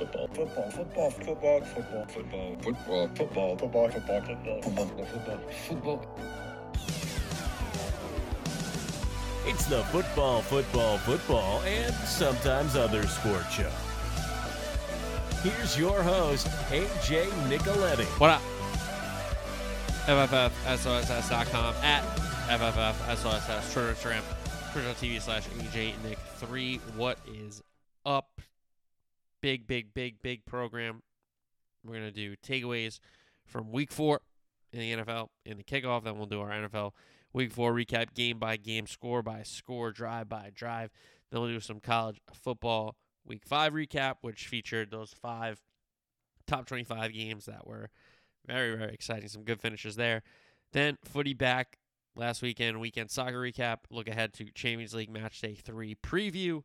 football, football, football, football, football, football, football, football, football, football, football, football, football, football. It's the football, football, football, and sometimes other sport show. Here's your host, AJ Nicoletti. What up? FFFSOSS.com at FFFSOSS, Twitter, Instagram, Twitch.tv slash AJ Nick 3. What is up? Big, big, big, big program. We're going to do takeaways from week four in the NFL in the kickoff. Then we'll do our NFL week four recap, game by game, score by score, drive by drive. Then we'll do some college football week five recap, which featured those five top 25 games that were very, very exciting. Some good finishes there. Then footy back last weekend, weekend soccer recap. Look ahead to Champions League match day three preview.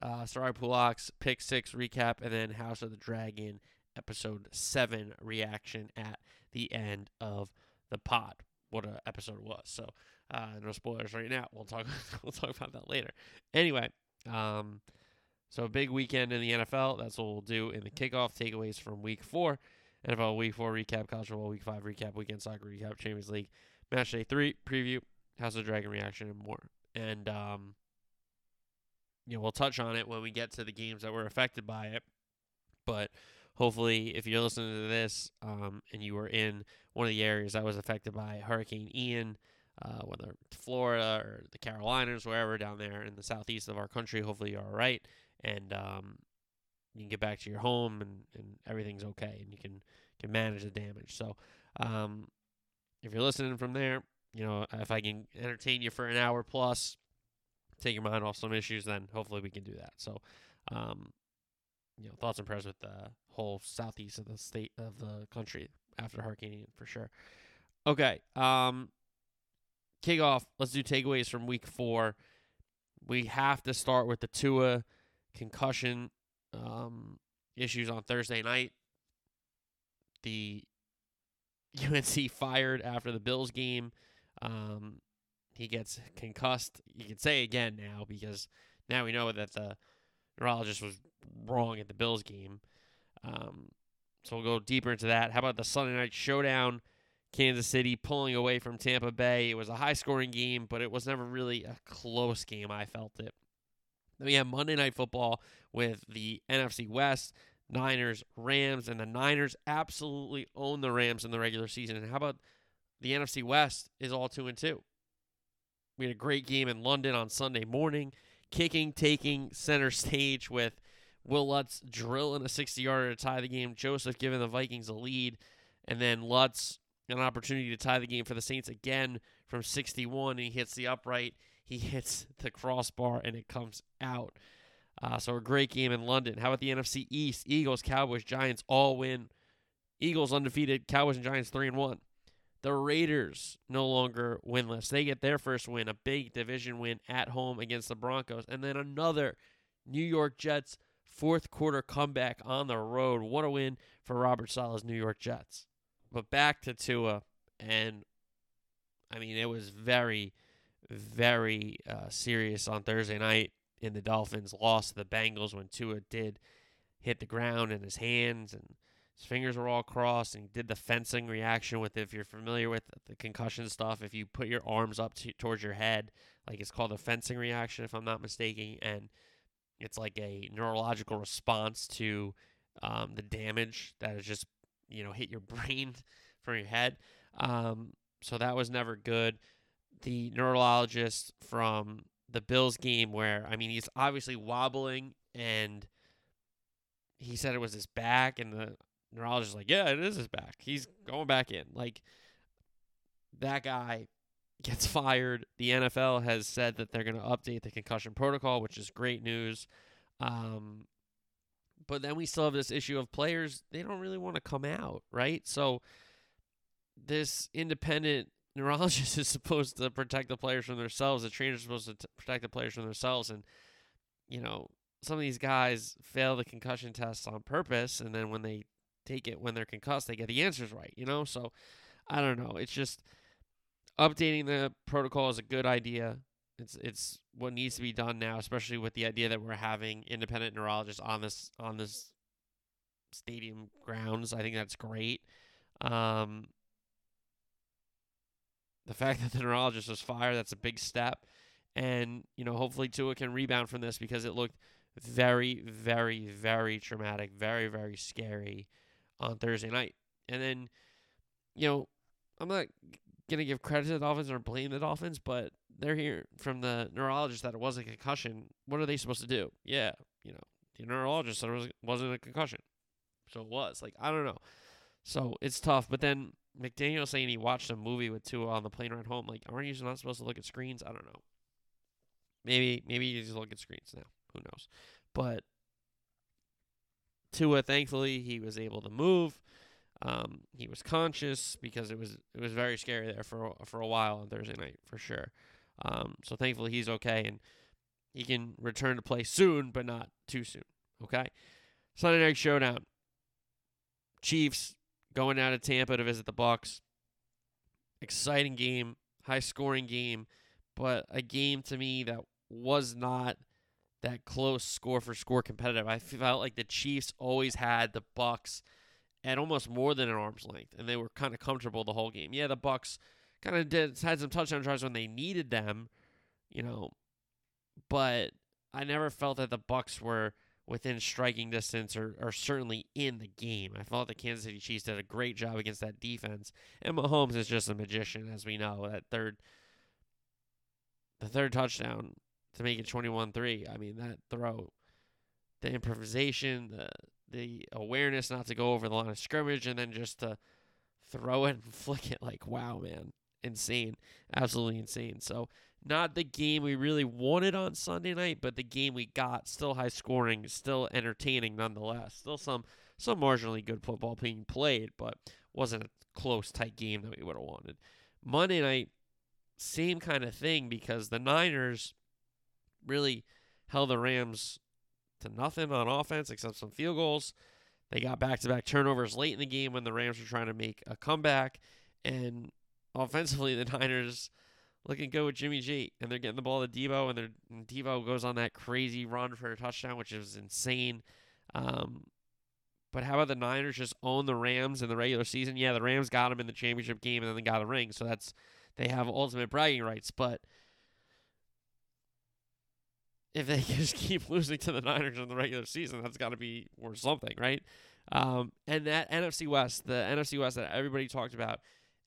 Uh, Sarai Pulak's pick six recap, and then House of the Dragon episode seven reaction at the end of the pod. What a episode it was. So uh, no spoilers right now. We'll talk. we'll talk about that later. Anyway, um, so big weekend in the NFL. That's what we'll do in the kickoff takeaways from week four. NFL week four recap, college football week five recap, weekend soccer recap, Champions League match day three preview, House of the Dragon reaction, and more. And um, you know, we'll touch on it when we get to the games that were affected by it. But hopefully, if you're listening to this um, and you were in one of the areas that was affected by Hurricane Ian, uh, whether Florida or the Carolinas, wherever down there in the southeast of our country, hopefully you're all right and um, you can get back to your home and, and everything's okay and you can can manage the damage. So um, if you're listening from there, you know if I can entertain you for an hour plus, take your mind off some issues, then hopefully we can do that. So um, you know thoughts and prayers with the whole southeast of the state of the country after Hurricane Ian for sure. Okay, um, kick off. Let's do takeaways from week four. We have to start with the Tua concussion um, issues on Thursday night. The UNC fired after the Bills game. Um, he gets concussed. You can say again now because now we know that the neurologist was wrong at the Bills game. Um, so we'll go deeper into that. How about the Sunday night showdown? Kansas City pulling away from Tampa Bay. It was a high scoring game, but it was never really a close game. I felt it. Then we have Monday Night Football with the NFC West, Niners, Rams, and the Niners absolutely own the Rams in the regular season. And how about the NFC West is all two and two? We had a great game in London on Sunday morning, kicking, taking center stage with Will Lutz drilling a 60 yarder to tie the game. Joseph giving the Vikings a lead, and then Lutz an opportunity to tie the game for the Saints again from 61, and he hits the upright he hits the crossbar and it comes out. Uh, so a great game in London. How about the NFC East? Eagles, Cowboys, Giants all win. Eagles undefeated. Cowboys and Giants three and one. The Raiders no longer winless. They get their first win, a big division win at home against the Broncos, and then another New York Jets fourth quarter comeback on the road. What a win for Robert Saleh's New York Jets. But back to Tua, and I mean it was very very uh, serious on Thursday night in the Dolphins' loss to the Bengals when Tua did hit the ground in his hands and his fingers were all crossed and did the fencing reaction with if you're familiar with the concussion stuff if you put your arms up to, towards your head like it's called a fencing reaction if i'm not mistaken and it's like a neurological response to um, the damage that has just you know hit your brain from your head. Um, so that was never good. The neurologist from the Bills game where I mean he's obviously wobbling and he said it was his back and the neurologist like yeah it is his back he's going back in like that guy gets fired the NFL has said that they're going to update the concussion protocol which is great news um, but then we still have this issue of players they don't really want to come out right so this independent neurologist is supposed to protect the players from themselves. The trainer is supposed to t- protect the players from themselves. And, you know, some of these guys fail the concussion tests on purpose. And then when they take it, when they're concussed, they get the answers right, you know? So I don't know. It's just updating the protocol is a good idea. It's it's what needs to be done now, especially with the idea that we're having independent neurologists on this on this stadium grounds. I think that's great. Um, the fact that the neurologist was fired, that's a big step. And, you know, hopefully Tua can rebound from this because it looked very, very, very traumatic, very, very scary on Thursday night. And then, you know, I'm not going to give credit to the Dolphins or blame the Dolphins, but they're here from the neurologist that it was a concussion. What are they supposed to do? Yeah, you know, the neurologist said it wasn't a concussion. So it was. Like, I don't know. So it's tough. But then McDaniel saying he watched a movie with Tua on the plane ride home. Like, aren't you not supposed to look at screens? I don't know. Maybe maybe you just look at screens now. Who knows? But Tua, thankfully, he was able to move. Um, he was conscious because it was it was very scary there for for a while on Thursday night for sure. Um, so thankfully he's okay and he can return to play soon, but not too soon. Okay, Sunday night showdown. Chiefs going out of Tampa to visit the Bucks. Exciting game, high scoring game, but a game to me that was not that close score for score competitive. I felt like the Chiefs always had the Bucks at almost more than an arm's length, and they were kind of comfortable the whole game. Yeah, the Bucks kind of did had some touchdown drives when they needed them, you know, but I never felt that the Bucks were within striking distance or, or certainly in the game. I felt the Kansas City Chiefs did a great job against that defense, and Mahomes is just a magician, as we know. That third, the third touchdown to make it 21-3. I mean, that throw, the improvisation, the the awareness not to go over the line of scrimmage, and then just to throw it and flick it like, wow, man, insane, absolutely insane. So not the game we really wanted on Sunday night, but the game we got, still high scoring, still entertaining nonetheless. Still some some marginally good football being played, but wasn't a close, tight game that we would have wanted. Monday night, same kind of thing because the Niners really held the Rams to nothing on offense except some field goals. They got back to back turnovers late in the game when the Rams were trying to make a comeback. And offensively, the Niners looking good with Jimmy G. And they're getting the ball to Deebo, and, and Deebo goes on that crazy run for a touchdown, which is insane. Um, but how about the Niners just own the Rams in the regular season? Yeah, the Rams got them in the championship game, and then they got a ring. So that's they have ultimate bragging rights. But if they just keep losing to the Niners in the regular season, that's got to be worth something, right? Um, and that NFC West, the NFC West that everybody talked about,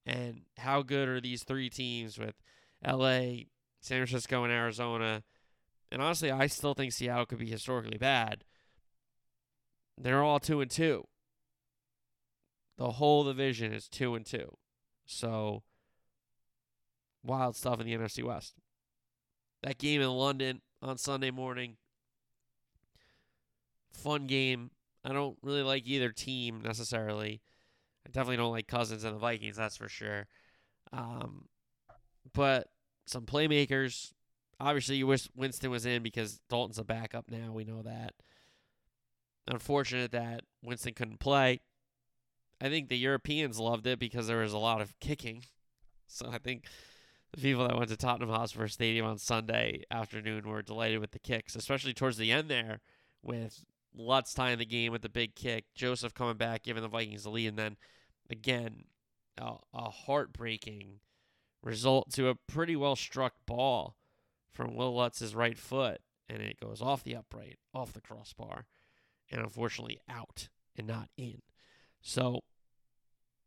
and how good are these three teams with LA, San Francisco, and Arizona? And honestly, I still think Seattle could be historically bad. They're all two and two. The whole division is two and two. So wild stuff in the NFC West. That game in London, on Sunday morning. Fun game. I don't really like either team necessarily. I definitely don't like Cousins and the Vikings, that's for sure. Um, but some playmakers. Obviously, you wish Winston was in because Dalton's a backup now. We know that. Unfortunate that Winston couldn't play. I think the Europeans loved it because there was a lot of kicking. So I think the people that went to Tottenham Hotspur Stadium on Sunday afternoon were delighted with the kicks, especially towards the end there with Lutz tying the game with the big kick, Joseph coming back, giving the Vikings the lead, and then again, a, a heartbreaking result to a pretty well struck ball from Will Lutz's right foot, and it goes off the upright, off the crossbar, and unfortunately out and not in. So,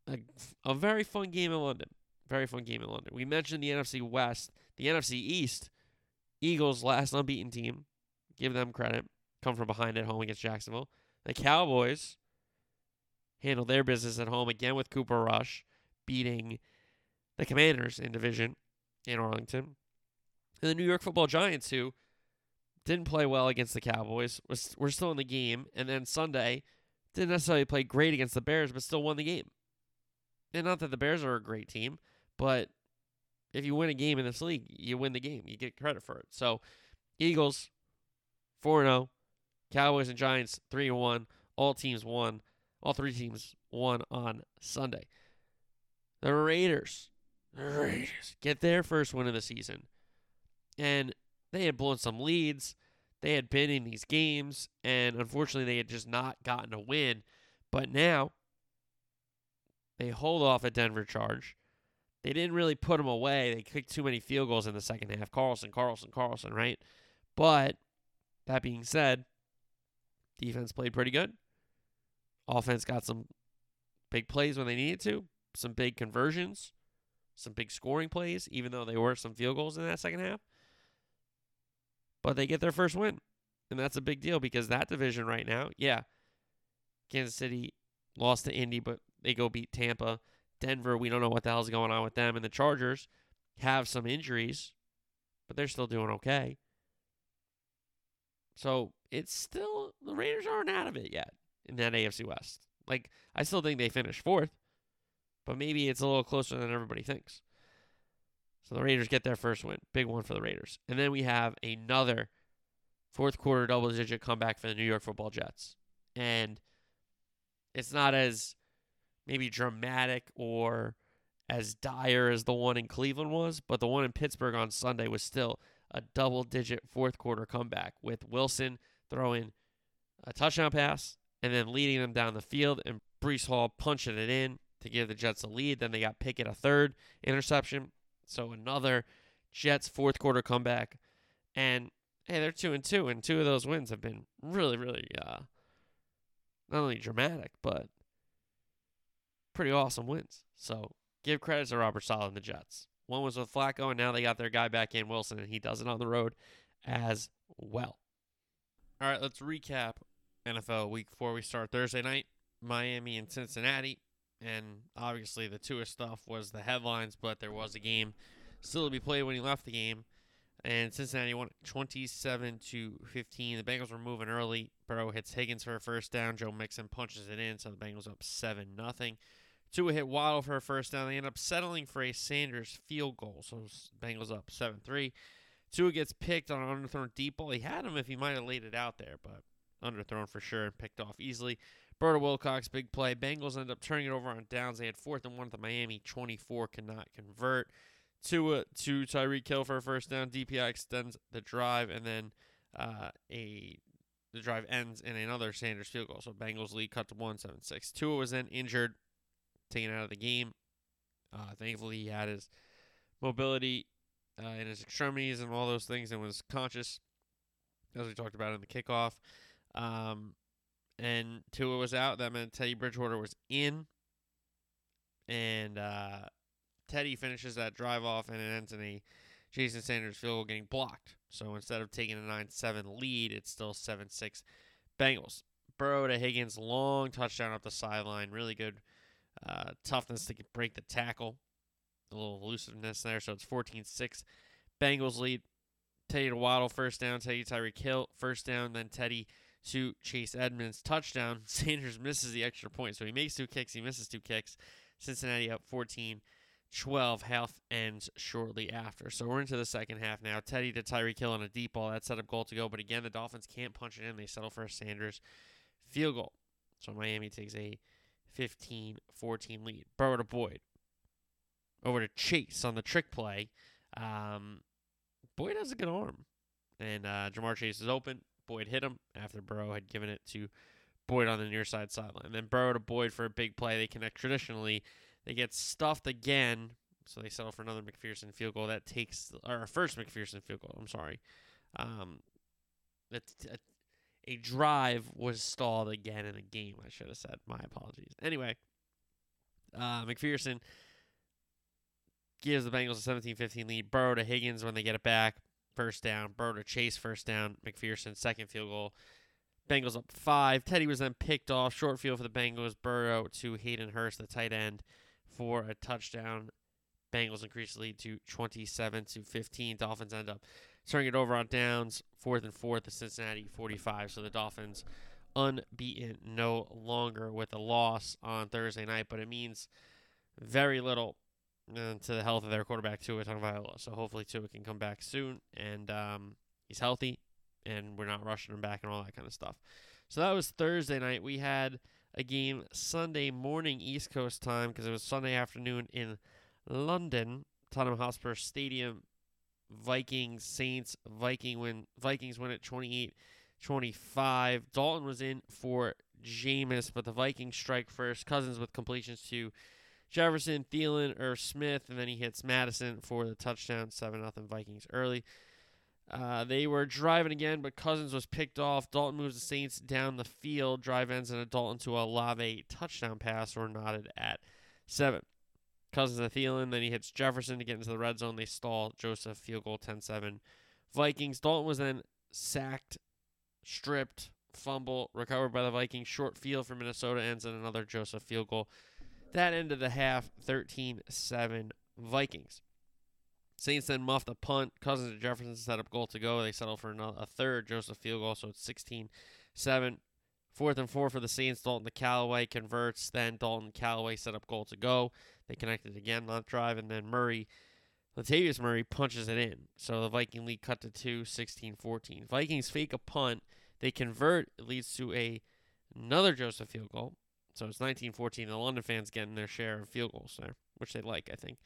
a, a very fun game in London. Very fun game in London. We mentioned the NFC West, the NFC East. Eagles last unbeaten team. Give them credit. Come from behind at home against Jacksonville. The Cowboys handled their business at home again with Cooper Rush, beating the Commanders in division in Arlington. And the New York Football Giants, who didn't play well against the Cowboys, was were still in the game, and then Sunday didn't necessarily play great against the Bears, but still won the game. And not that the Bears are a great team, but if you win a game in this league, you win the game. You get credit for it. So, Eagles 4 0, Cowboys and Giants 3 1. All teams won. All three teams won on Sunday. The Raiders, the Raiders get their first win of the season. And they had blown some leads. They had been in these games, and unfortunately, they had just not gotten a win. But now they hold off a Denver charge. They didn't really put them away. They kicked too many field goals in the second half. Carlson, Carlson, Carlson, right? But that being said, defense played pretty good. Offense got some big plays when they needed to, some big conversions, some big scoring plays, even though they were some field goals in that second half. But they get their first win. And that's a big deal because that division right now, yeah, Kansas City lost to Indy, but they go beat Tampa. Denver, we don't know what the hell's going on with them. And the Chargers have some injuries, but they're still doing okay. So it's still, the Raiders aren't out of it yet in that AFC West. Like, I still think they finish fourth, but maybe it's a little closer than everybody thinks. So the Raiders get their first win. Big one for the Raiders. And then we have another fourth quarter double digit comeback for the New York football Jets. And it's not as maybe dramatic or as dire as the one in Cleveland was, but the one in Pittsburgh on Sunday was still a double digit fourth quarter comeback with Wilson throwing a touchdown pass and then leading them down the field and Breece Hall punching it in to give the Jets a lead. Then they got Pickett a third interception. So another Jets fourth quarter comeback. And hey, they're two and two, and two of those wins have been really, really uh not only dramatic, but pretty awesome wins. So give credit to Robert Saleh and the Jets. One was with Flacco, and now they got their guy back in Wilson, and he does it on the road as well. All right, let's recap NFL week four. We start Thursday night, Miami and Cincinnati. And obviously, the Tua stuff was the headlines, but there was a game still to be played when he left the game. And Cincinnati won 27 to 15. The Bengals were moving early. Burrow hits Higgins for a first down. Joe Mixon punches it in, so the Bengals up 7 nothing. Tua hit Waddle for a first down. They end up settling for a Sanders field goal, so Bengals up 7 3. Tua gets picked on an underthrown deep ball. He had him if he might have laid it out there, but underthrown for sure and picked off easily. Berta Wilcox, big play. Bengals end up turning it over on downs. They had fourth and one at the Miami 24, cannot convert. Tua to Tyreek Hill for a first down. DPI extends the drive, and then uh, a the drive ends in another Sanders field goal. So Bengals lead cut to one seven six. Tua was then injured, taken out of the game. Uh, thankfully, he had his mobility uh, in his extremities and all those things, and was conscious, as we talked about in the kickoff. Um, and Tua was out. That meant Teddy Bridgewater was in, and uh, Teddy finishes that drive off, and it ends in a Jason Sanders field goal getting blocked. So instead of taking a 9 7 lead, it's still 7 6 Bengals. Burrow to Higgins, long touchdown up the sideline. Really good uh, toughness to break the tackle. A little elusiveness there. So it's 14 6. Bengals lead. Teddy to Waddle, first down. Teddy Tyreek Hill, first down. Then Teddy to Chase Edmonds, touchdown. Sanders misses the extra point. So he makes two kicks. He misses two kicks. Cincinnati up 14 12. Half ends shortly after. So we're into the second half now. Teddy to Tyreek Hill on a deep ball. That set up goal to go. But again, the Dolphins can't punch it in. They settle for a Sanders field goal. So Miami takes a 15 14 lead. Burrow to Boyd. Over to Chase on the trick play. Um, Boyd has a good arm. And uh, Ja'Marr Chase is open. Boyd hit him after Burrow had given it to Boyd on the near side sideline. Then Burrow to Boyd for a big play. They connect traditionally. They get stuffed again, so they settle for another McPherson field goal. That takes or first McPherson field goal. I'm sorry. Um, a, a drive was stalled again in a game. I should have said. My apologies. Anyway, uh, McPherson gives the Bengals a 17-15 lead. Burrow to Higgins when they get it back. First down. Burrow to Chase. First down. McPherson second field goal. Bengals up five. Teddy was then picked off. Short field for the Bengals. Burrow to Hayden Hurst, the tight end, for a touchdown. Bengals increase the lead to 27 to 15. Dolphins end up turning it over on downs. Fourth and fourth, the Cincinnati 45. So the Dolphins unbeaten no longer with a loss on Thursday night, but it means very little uh, to the health of their quarterback Tua Tagovailoa. So hopefully Tua can come back soon and um, he's healthy and we're not rushing him back and all that kind of stuff. So that was Thursday night. We had a game Sunday morning East Coast time because it was Sunday afternoon in London, Tottenham Hotspur Stadium. Vikings Saints Viking win Vikings win at 28 25. Dalton was in for Jameis, but the Vikings strike first. Cousins with completions to Jefferson, Thielen, or Smith, and then he hits Madison for the touchdown. 7 0 Vikings early. Uh, they were driving again, but Cousins was picked off. Dalton moves the Saints down the field. Drive ends in a Dalton to Olave touchdown pass, or knotted at seven. Cousins to Thielen, then he hits Jefferson to get into the red zone. They stall Joseph field goal 10-7. Vikings. Dalton was then sacked, stripped, fumble, recovered by the Vikings. Short field for Minnesota ends in another Joseph field goal. That ended the half 13-7 Vikings. Saints then muffed a punt. Cousins and Jefferson set up goal to go. They settle for another, a third Joseph field goal, so it's 16 7. Fourth and four for the Saints. Dalton to Callaway converts. Then Dalton Callaway set up goal to go. They connected again on drive, and then Murray, Latavius Murray punches it in. So the Viking lead cut to 2, 16 14. Vikings fake a punt. They convert. It leads to a another Joseph field goal. So it's 19 14. The London fans getting their share of field goals there, which they like, I think.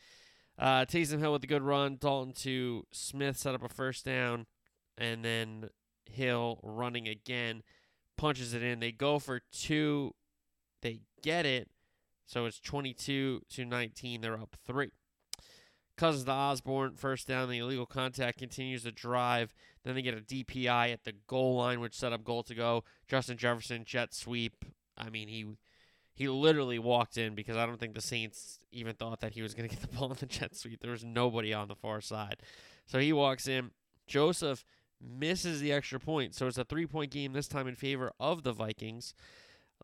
Uh, Taysom Hill with a good run. Dalton to Smith set up a first down, and then Hill running again, punches it in. They go for two, they get it, so it's 22 to 19. They're up three. Cousins to Osborn, first down. The illegal contact continues to drive. Then they get a DPI at the goal line, which set up goal to go. Justin Jefferson jet sweep. I mean, he he literally walked in because I don't think the Saints even thought that he was going to get the ball in the jet sweep. There was nobody on the far side. So he walks in. Joseph misses the extra point. So it's a three point game this time in favor of the Vikings.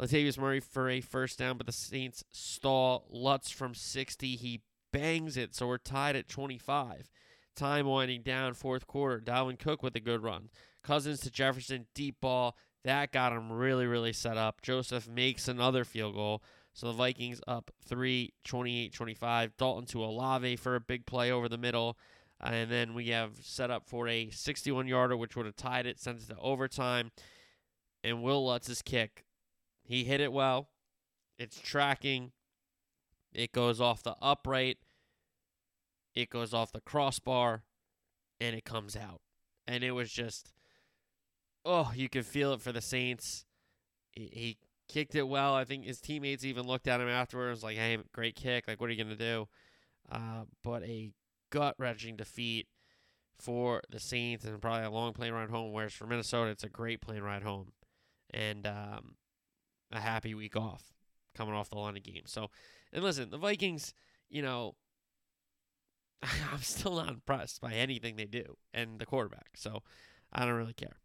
Latavius Murray for a first down, but the Saints stall. Lutz from 60. He bangs it. So we're tied at 25. Time winding down, fourth quarter. Dalvin Cook with a good run. Cousins to Jefferson, deep ball. That got him really, really set up. Joseph makes another field goal. So the Vikings up 3, 28 25. Dalton to Olave for a big play over the middle. And then we have set up for a 61 yarder, which would have tied it, sent it to overtime. And Will Lutz's kick. He hit it well. It's tracking. It goes off the upright. It goes off the crossbar. And it comes out. And it was just oh, you could feel it for the Saints. He, kicked it well. I think his teammates even looked at him afterwards, like, "Hey, great kick! Like, what are you gonna do?" Uh, but a gut wrenching defeat for the Saints, and probably a long plane ride home. Whereas for Minnesota, it's a great plane ride home, and um, a happy week off coming off the London game. So, and listen, the Vikings, you know. I'm still not impressed by anything they do and the quarterback, so I don't really care.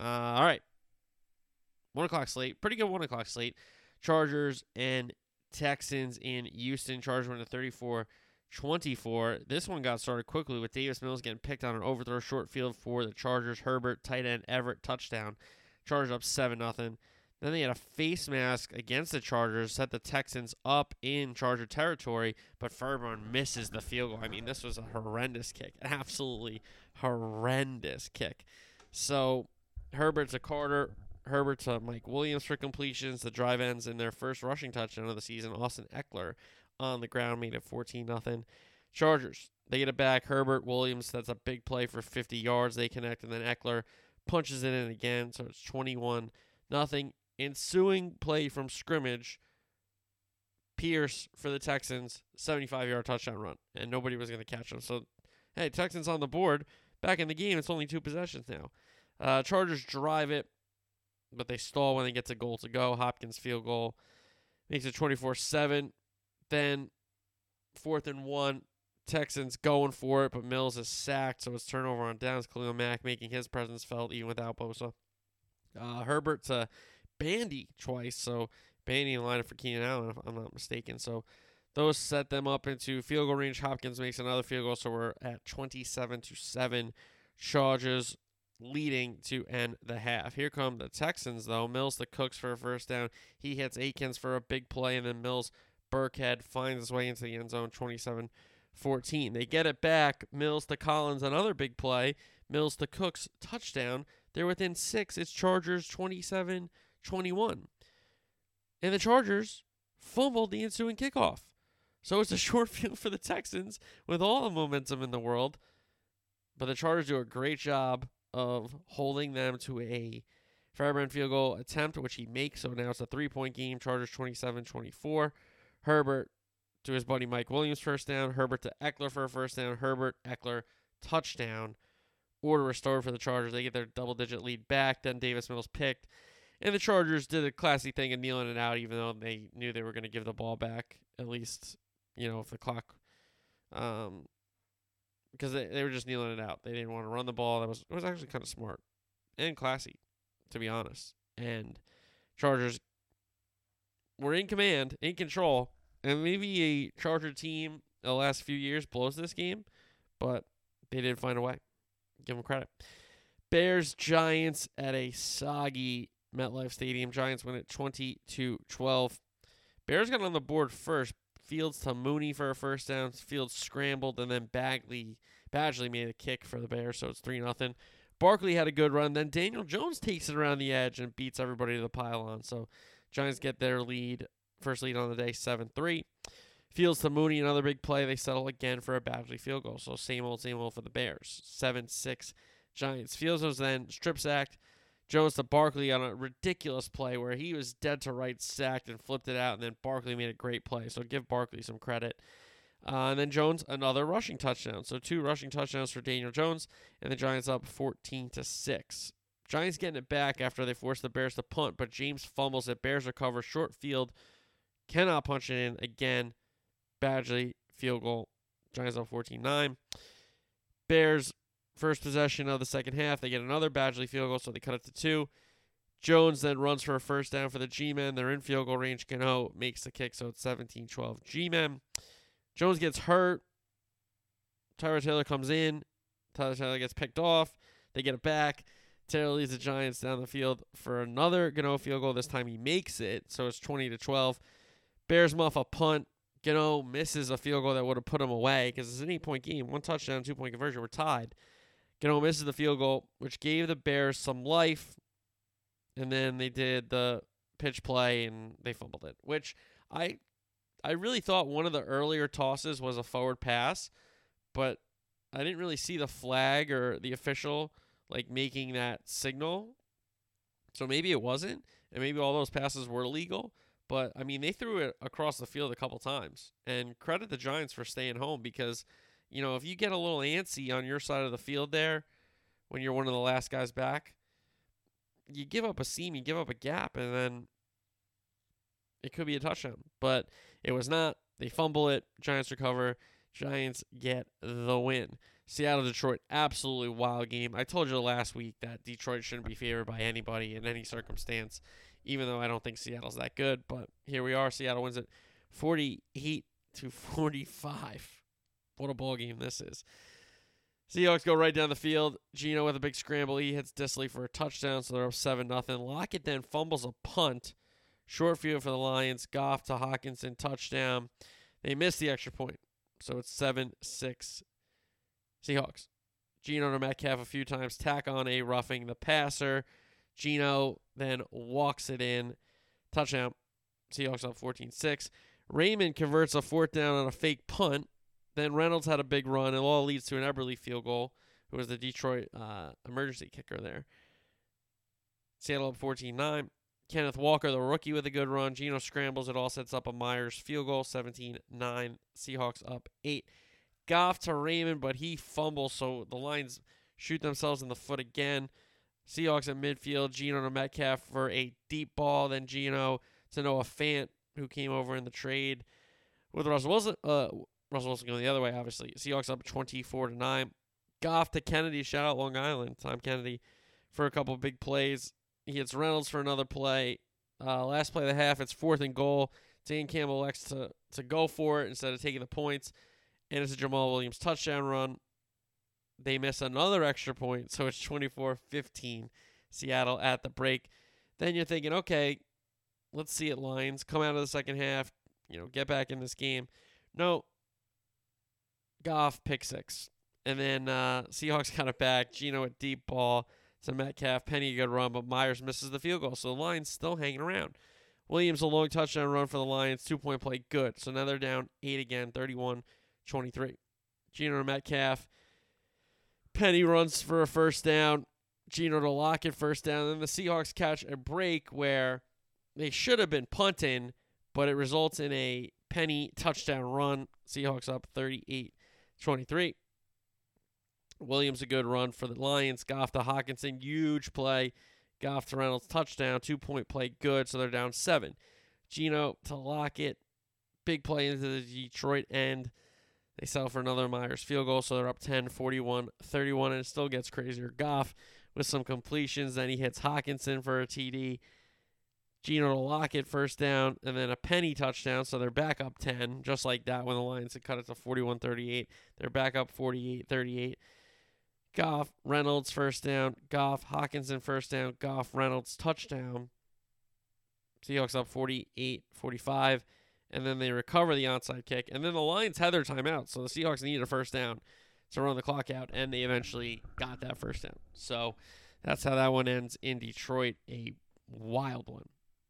Uh, all right. One o'clock slate. Pretty good one o'clock slate. Chargers and Texans in Houston. Chargers went to 34 24. This one got started quickly with Davis Mills getting picked on an overthrow short field for the Chargers. Herbert, tight end, Everett, touchdown. Chargers up 7 0. Then they had a face mask against the Chargers, set the Texans up in Charger territory, but Fairbairn misses the field goal. I mean, this was a horrendous kick. Absolutely horrendous kick. So Herbert's a Carter. Herbert's a Mike Williams for completions. The drive ends in their first rushing touchdown of the season. Austin Ekeler on the ground made it 14 nothing. Chargers, they get it back. Herbert Williams, that's a big play for 50 yards. They connect, and then Ekeler punches it in again. So it's 21 nothing. Ensuing play from scrimmage, Pierce for the Texans, 75 yard touchdown run, and nobody was going to catch him. So, hey, Texans on the board. Back in the game, it's only two possessions now. Uh, Chargers drive it, but they stall when they get to goal to go. Hopkins field goal makes it 24 7. Then, fourth and one, Texans going for it, but Mills is sacked, so it's turnover on downs. Khalil Mack making his presence felt even without Bosa. Uh, Herbert to Bandy twice, so Bandy in line for Keenan Allen, if I'm not mistaken. So those set them up into field goal range. Hopkins makes another field goal, so we're at 27 to 7. Chargers leading to end the half. Here come the Texans, though. Mills the Cooks for a first down. He hits Akins for a big play, and then Mills Burkhead finds his way into the end zone 27 14. They get it back. Mills to Collins, another big play. Mills to Cooks, touchdown. They're within six. It's Chargers 27 21. And the Chargers fumbled the ensuing kickoff. So it's a short field for the Texans with all the momentum in the world. But the Chargers do a great job of holding them to a Fairbairn field goal attempt, which he makes. So now it's a three point game. Chargers 27 24. Herbert to his buddy Mike Williams, first down. Herbert to Ekeler for a first down. Herbert, Ekeler, touchdown. Order restored for the Chargers. They get their double digit lead back. Then Davis Mills picked. And the Chargers did a classy thing of kneeling it out, even though they knew they were going to give the ball back, at least, you know, if the clock. Um, because they, they were just kneeling it out. They didn't want to run the ball. That was it was actually kind of smart and classy, to be honest. And Chargers were in command, in control, and maybe a Charger team the last few years blows this game, but they did find a way. Give them credit. Bears Giants at a soggy MetLife Stadium. Giants win it 20 to 12. Bears got on the board first. Fields to Mooney for a first down. Fields scrambled, and then Bagley Badgley made a kick for the Bears, so it's three nothing. Barkley had a good run. Then Daniel Jones takes it around the edge and beats everybody to the pylon. So Giants get their lead, first lead on the day, seven three. Fields to Mooney, another big play. They settle again for a Badgley field goal. So same old, same old for the Bears. Seven six Giants. Fields was then strip sacked. Jones to Barkley on a ridiculous play where he was dead to right, sacked and flipped it out, and then Barkley made a great play. So give Barkley some credit. Uh, and then Jones another rushing touchdown. So two rushing touchdowns for Daniel Jones, and the Giants up 14 to six. Giants getting it back after they force the Bears to punt, but James fumbles it. Bears recover short field, cannot punch it in again. Badgley field goal. Giants up 14-9. Bears first possession of the second half. They get another Badgley field goal, so they cut it to two. Jones then runs for a first down for the G-Men. They're in field goal range. Gano makes the kick, so it's 17-12 G-Men. Jones gets hurt. Tyrod Taylor comes in. Tyler Taylor gets picked off. They get it back. Taylor leads the Giants down the field for another Gano field goal. This time he makes it, so it's 20 to 12. Bears muff a punt. Gano misses a field goal that would have put him away because it's an eight point game. One touchdown, two point conversion. We're tied. Gano misses the field goal, which gave the Bears some life. And then they did the pitch play and they fumbled it, which I I really thought one of the earlier tosses was a forward pass, but I didn't really see the flag or the official like making that signal. So maybe it wasn't, and maybe all those passes were legal. But I mean, they threw it across the field a couple times, and credit the Giants for staying home because you know, if you get a little antsy on your side of the field there when you're one of the last guys back, you give up a seam, you give up a gap, and then it could be a touchdown. But it was not. They fumble it. Giants recover. Giants get the win. Seattle Detroit, absolutely wild game. I told you last week that Detroit shouldn't be favored by anybody in any circumstance, even though I don't think Seattle's that good. But here we are. Seattle wins it 48 to 45. What a ball game this is. Seahawks go right down the field. Geno with a big scramble. He hits Dissly for a touchdown, so they're up 7 nothing. Lockett then fumbles a punt. Short field for the Lions. Goff to Hockenson, touchdown. They miss the extra point, so it's 7 6 Seahawks. Geno to Metcalf a few times, tack on a roughing the passer. Geno then walks it in. Touchdown. Seahawks up 14 6. Raymond converts a fourth down on a fake punt. Then Reynolds had a big run. It all leads to an Eberle field goal, who was the Detroit uh, emergency kicker there. Seattle up 14 9. Kenneth Walker, the rookie, with a good run. Geno scrambles. It all sets up a Myers field goal, 17 9. Seahawks up 8. Goff to Raymond, but he fumbles, so the Lions shoot themselves in the foot again. Seahawks at midfield. Geno to Metcalf for a deep ball. Then Geno to Noah Fant, who came over in the trade with Russell Wilson. Uh, Russell Wilson going the other way, obviously. Seahawks up 24 to 9. Goff to Kennedy. Shout out Long Island. Tom Kennedy for a couple big plays. He hits Reynolds for another play. Uh, last play of the half, it's fourth and goal. Dan Campbell elects to, to go for it instead of taking the points. And it's a Jamaal Williams touchdown run. They miss another extra point, so it's 24 15 Seattle at the break. Then you're thinking, okay, let's see it, Lions. Come out of the second half, you know, get back in this game. No, Goff pick six. And then uh, Seahawks got it back. Geno at deep ball to Metcalf. Penny a good run, but Myers misses the field goal. So the Lions still hanging around. Williams a long touchdown run for the Lions. Two point play, good. So now they're down eight again, 31 23. Geno to Metcalf. Penny runs for a first down. Geno to Lockett first down. Then the Seahawks catch a break where they should have been punting, but it results in a Penny touchdown run. Seahawks up 38 23. Williams a good run for the Lions. Goff to Hockenson, huge play. Goff to Reynolds touchdown, two point play, good. So they're down seven. Geno to Lockett, big play into the Detroit end. They sell for another Myers field goal, so they're up 10, 41, 31, and it still gets crazier. Goff with some completions, then he hits Hockenson for a TD. Geno to Lockett first down, and then a Penny touchdown, so they're back up 10, just like that when the Lions had cut it to 41 38. They're back up 48 38. Goff, Reynolds first down, Goff, Hockenson first down, Goff, Reynolds touchdown. Seahawks up 48 45, and then they recover the onside kick. And then the Lions had their timeout, so the Seahawks needed a first down to run the clock out, and they eventually got that first down. So that's how that one ends in Detroit. A wild one.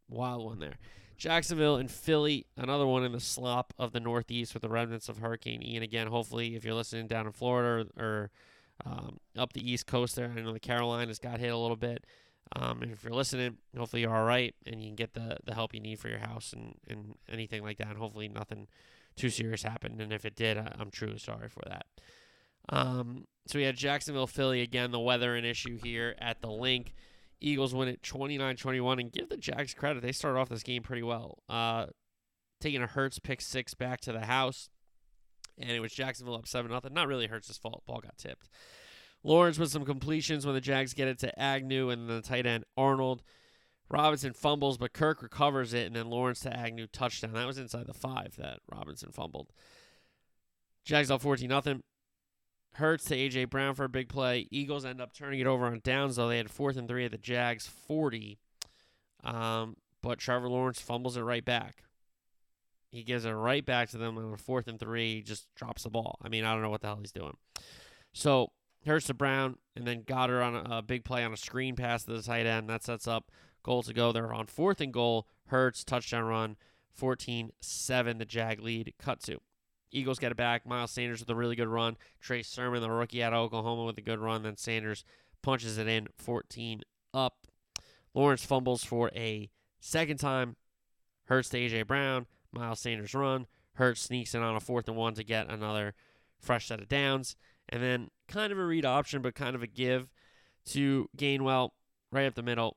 Wild one there. Jacksonville and Philly, another one in the slop of the Northeast with the remnants of Hurricane Ian. Again, hopefully, if you're listening down in Florida or, or um, up the East Coast there, I know the Carolinas got hit a little bit. Um, and if you're listening, hopefully you're all right and you can get the, the help you need for your house and, and anything like that. And hopefully nothing too serious happened. And if it did, I, am truly sorry for that. Um, so we had Jacksonville, Philly again. The weather an issue here at the Linc. Eagles win it 29-21 and give the Jags credit. They started off this game pretty well. Uh, taking a Hurts pick six back to the house, and it was Jacksonville up seven nothing. Not really Hurts' fault. Ball got tipped. Lawrence with some completions when the Jags get it to Agnew and the tight end Arnold. Robinson fumbles, but Kirk recovers it, and then Lawrence to Agnew touchdown. That was inside the five that Robinson fumbled. Jags up 14 nothing. Hurts to AJ Brown for a big play. Eagles end up turning it over on downs though. They had fourth and three at the Jags 40. Um, but Trevor Lawrence fumbles it right back. He gives it right back to them on fourth and three. He just drops the ball. I mean, I don't know what the hell he's doing. So Hurts to Brown, and then Goedert on a, a, big play on a screen pass to the tight end. That sets up goal to go. They're on fourth and goal. Hurts, touchdown run, 14 7, the Jag lead. Cut to. Eagles get it back. Miles Sanders with a really good run. Trey Sermon, the rookie out of Oklahoma, with a good run. Then Sanders punches it in 14 up. Lawrence fumbles for a second time. Hurts to A.J. Brown. Miles Sanders run. Hurts sneaks in on a fourth and one to get another fresh set of downs. And then kind of a read option, but kind of a give to Gainwell right up the middle.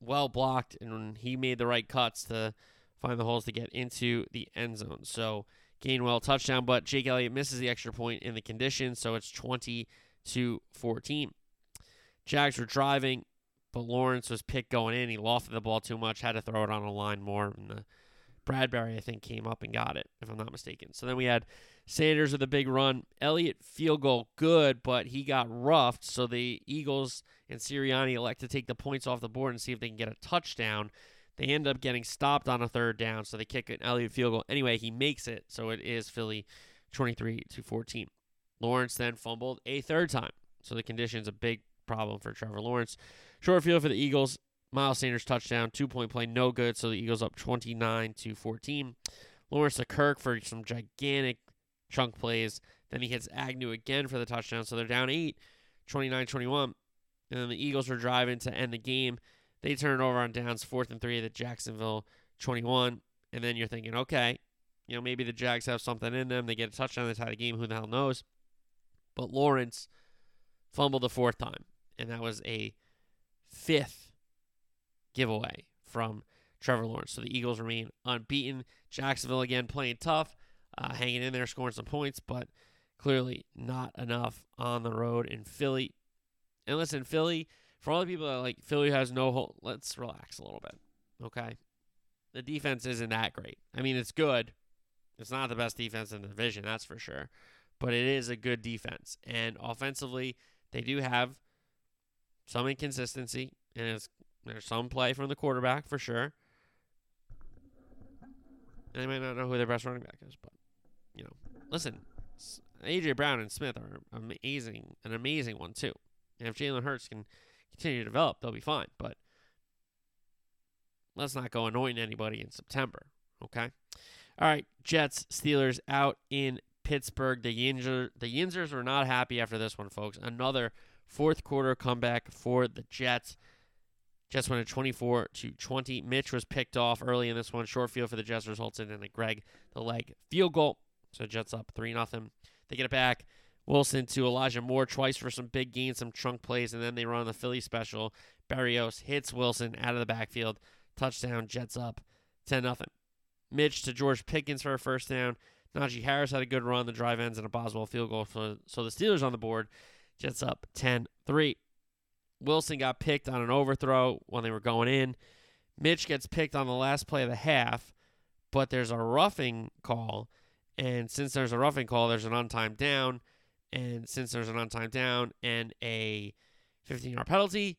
Well blocked, and he made the right cuts to find the holes to get into the end zone. So Gainwell touchdown, but Jake Elliott misses the extra point in the condition, so it's 20 to 14. Jags were driving, but Lawrence was picked going in. He lofted the ball too much, had to throw it on a line more. And the Bradbury, I think, came up and got it, if I'm not mistaken. So then we had Sanders with a big run. Elliott field goal good, but he got roughed. So the Eagles and Sirianni elect to take the points off the board and see if they can get a touchdown. They end up getting stopped on a third down, so they kick an Elliott field goal. Anyway, he makes it, so it is Philly 23 to 14. Lawrence then fumbled a third time, so the condition's a big problem for Trevor Lawrence. Short field for the Eagles. Miles Sanders touchdown, two point play, no good. So the Eagles up 29 to 14. Lawrence to Kirk for some gigantic chunk plays. Then he hits Agnew again for the touchdown. So they're down eight, 29 21. And then the Eagles were driving to end the game. They turn it over on downs, fourth and three at Jacksonville 21. And then you're thinking, okay, you know, maybe the Jags have something in them. They get a touchdown, they tie the game. Who the hell knows? But Lawrence fumbled the fourth time. And that was a fifth giveaway from Trevor Lawrence. So the Eagles remain unbeaten. Jacksonville again playing tough, uh, hanging in there, scoring some points, but clearly not enough on the road in Philly. And listen, Philly for all the people that like Philly has no hold, let's relax a little bit. Okay. The defense isn't that great. I mean, it's good. It's not the best defense in the division, that's for sure. But it is a good defense. And offensively, they do have some inconsistency. And there's some play from the quarterback for sure. And I might not know who their best running back is, but you know, listen, AJ Brown and Smith are amazing, an amazing one too. And if Jalen Hurts can continue to develop, they'll be fine. But let's not go annoying anybody in September. Okay. All right. Jets, Steelers out in Pittsburgh. The Yinzer, the Yinzers were not happy after this one, folks. Another Fourth quarter comeback for the Jets. Jets went at 24 to 20. Mitch was picked off early in this one. Short field for the Jets resulted in a Greg the leg field goal. So Jets up 3 0. They get it back. Wilson to Elijah Moore twice for some big gains, some trunk plays, and then they run the Philly special. Berrios hits Wilson out of the backfield. Touchdown, Jets up 10 0. Mitch to George Pickens for a first down. Najee Harris had a good run. The drive ends in a Boswell field goal. So, so the Steelers on the board. Jets up 10 3. Wilson got picked on an overthrow when they were going in. Mitch gets picked on the last play of the half, but there's a roughing call. And since there's a roughing call, there's an untimed down. And since there's an untimed down and a 15 yard penalty,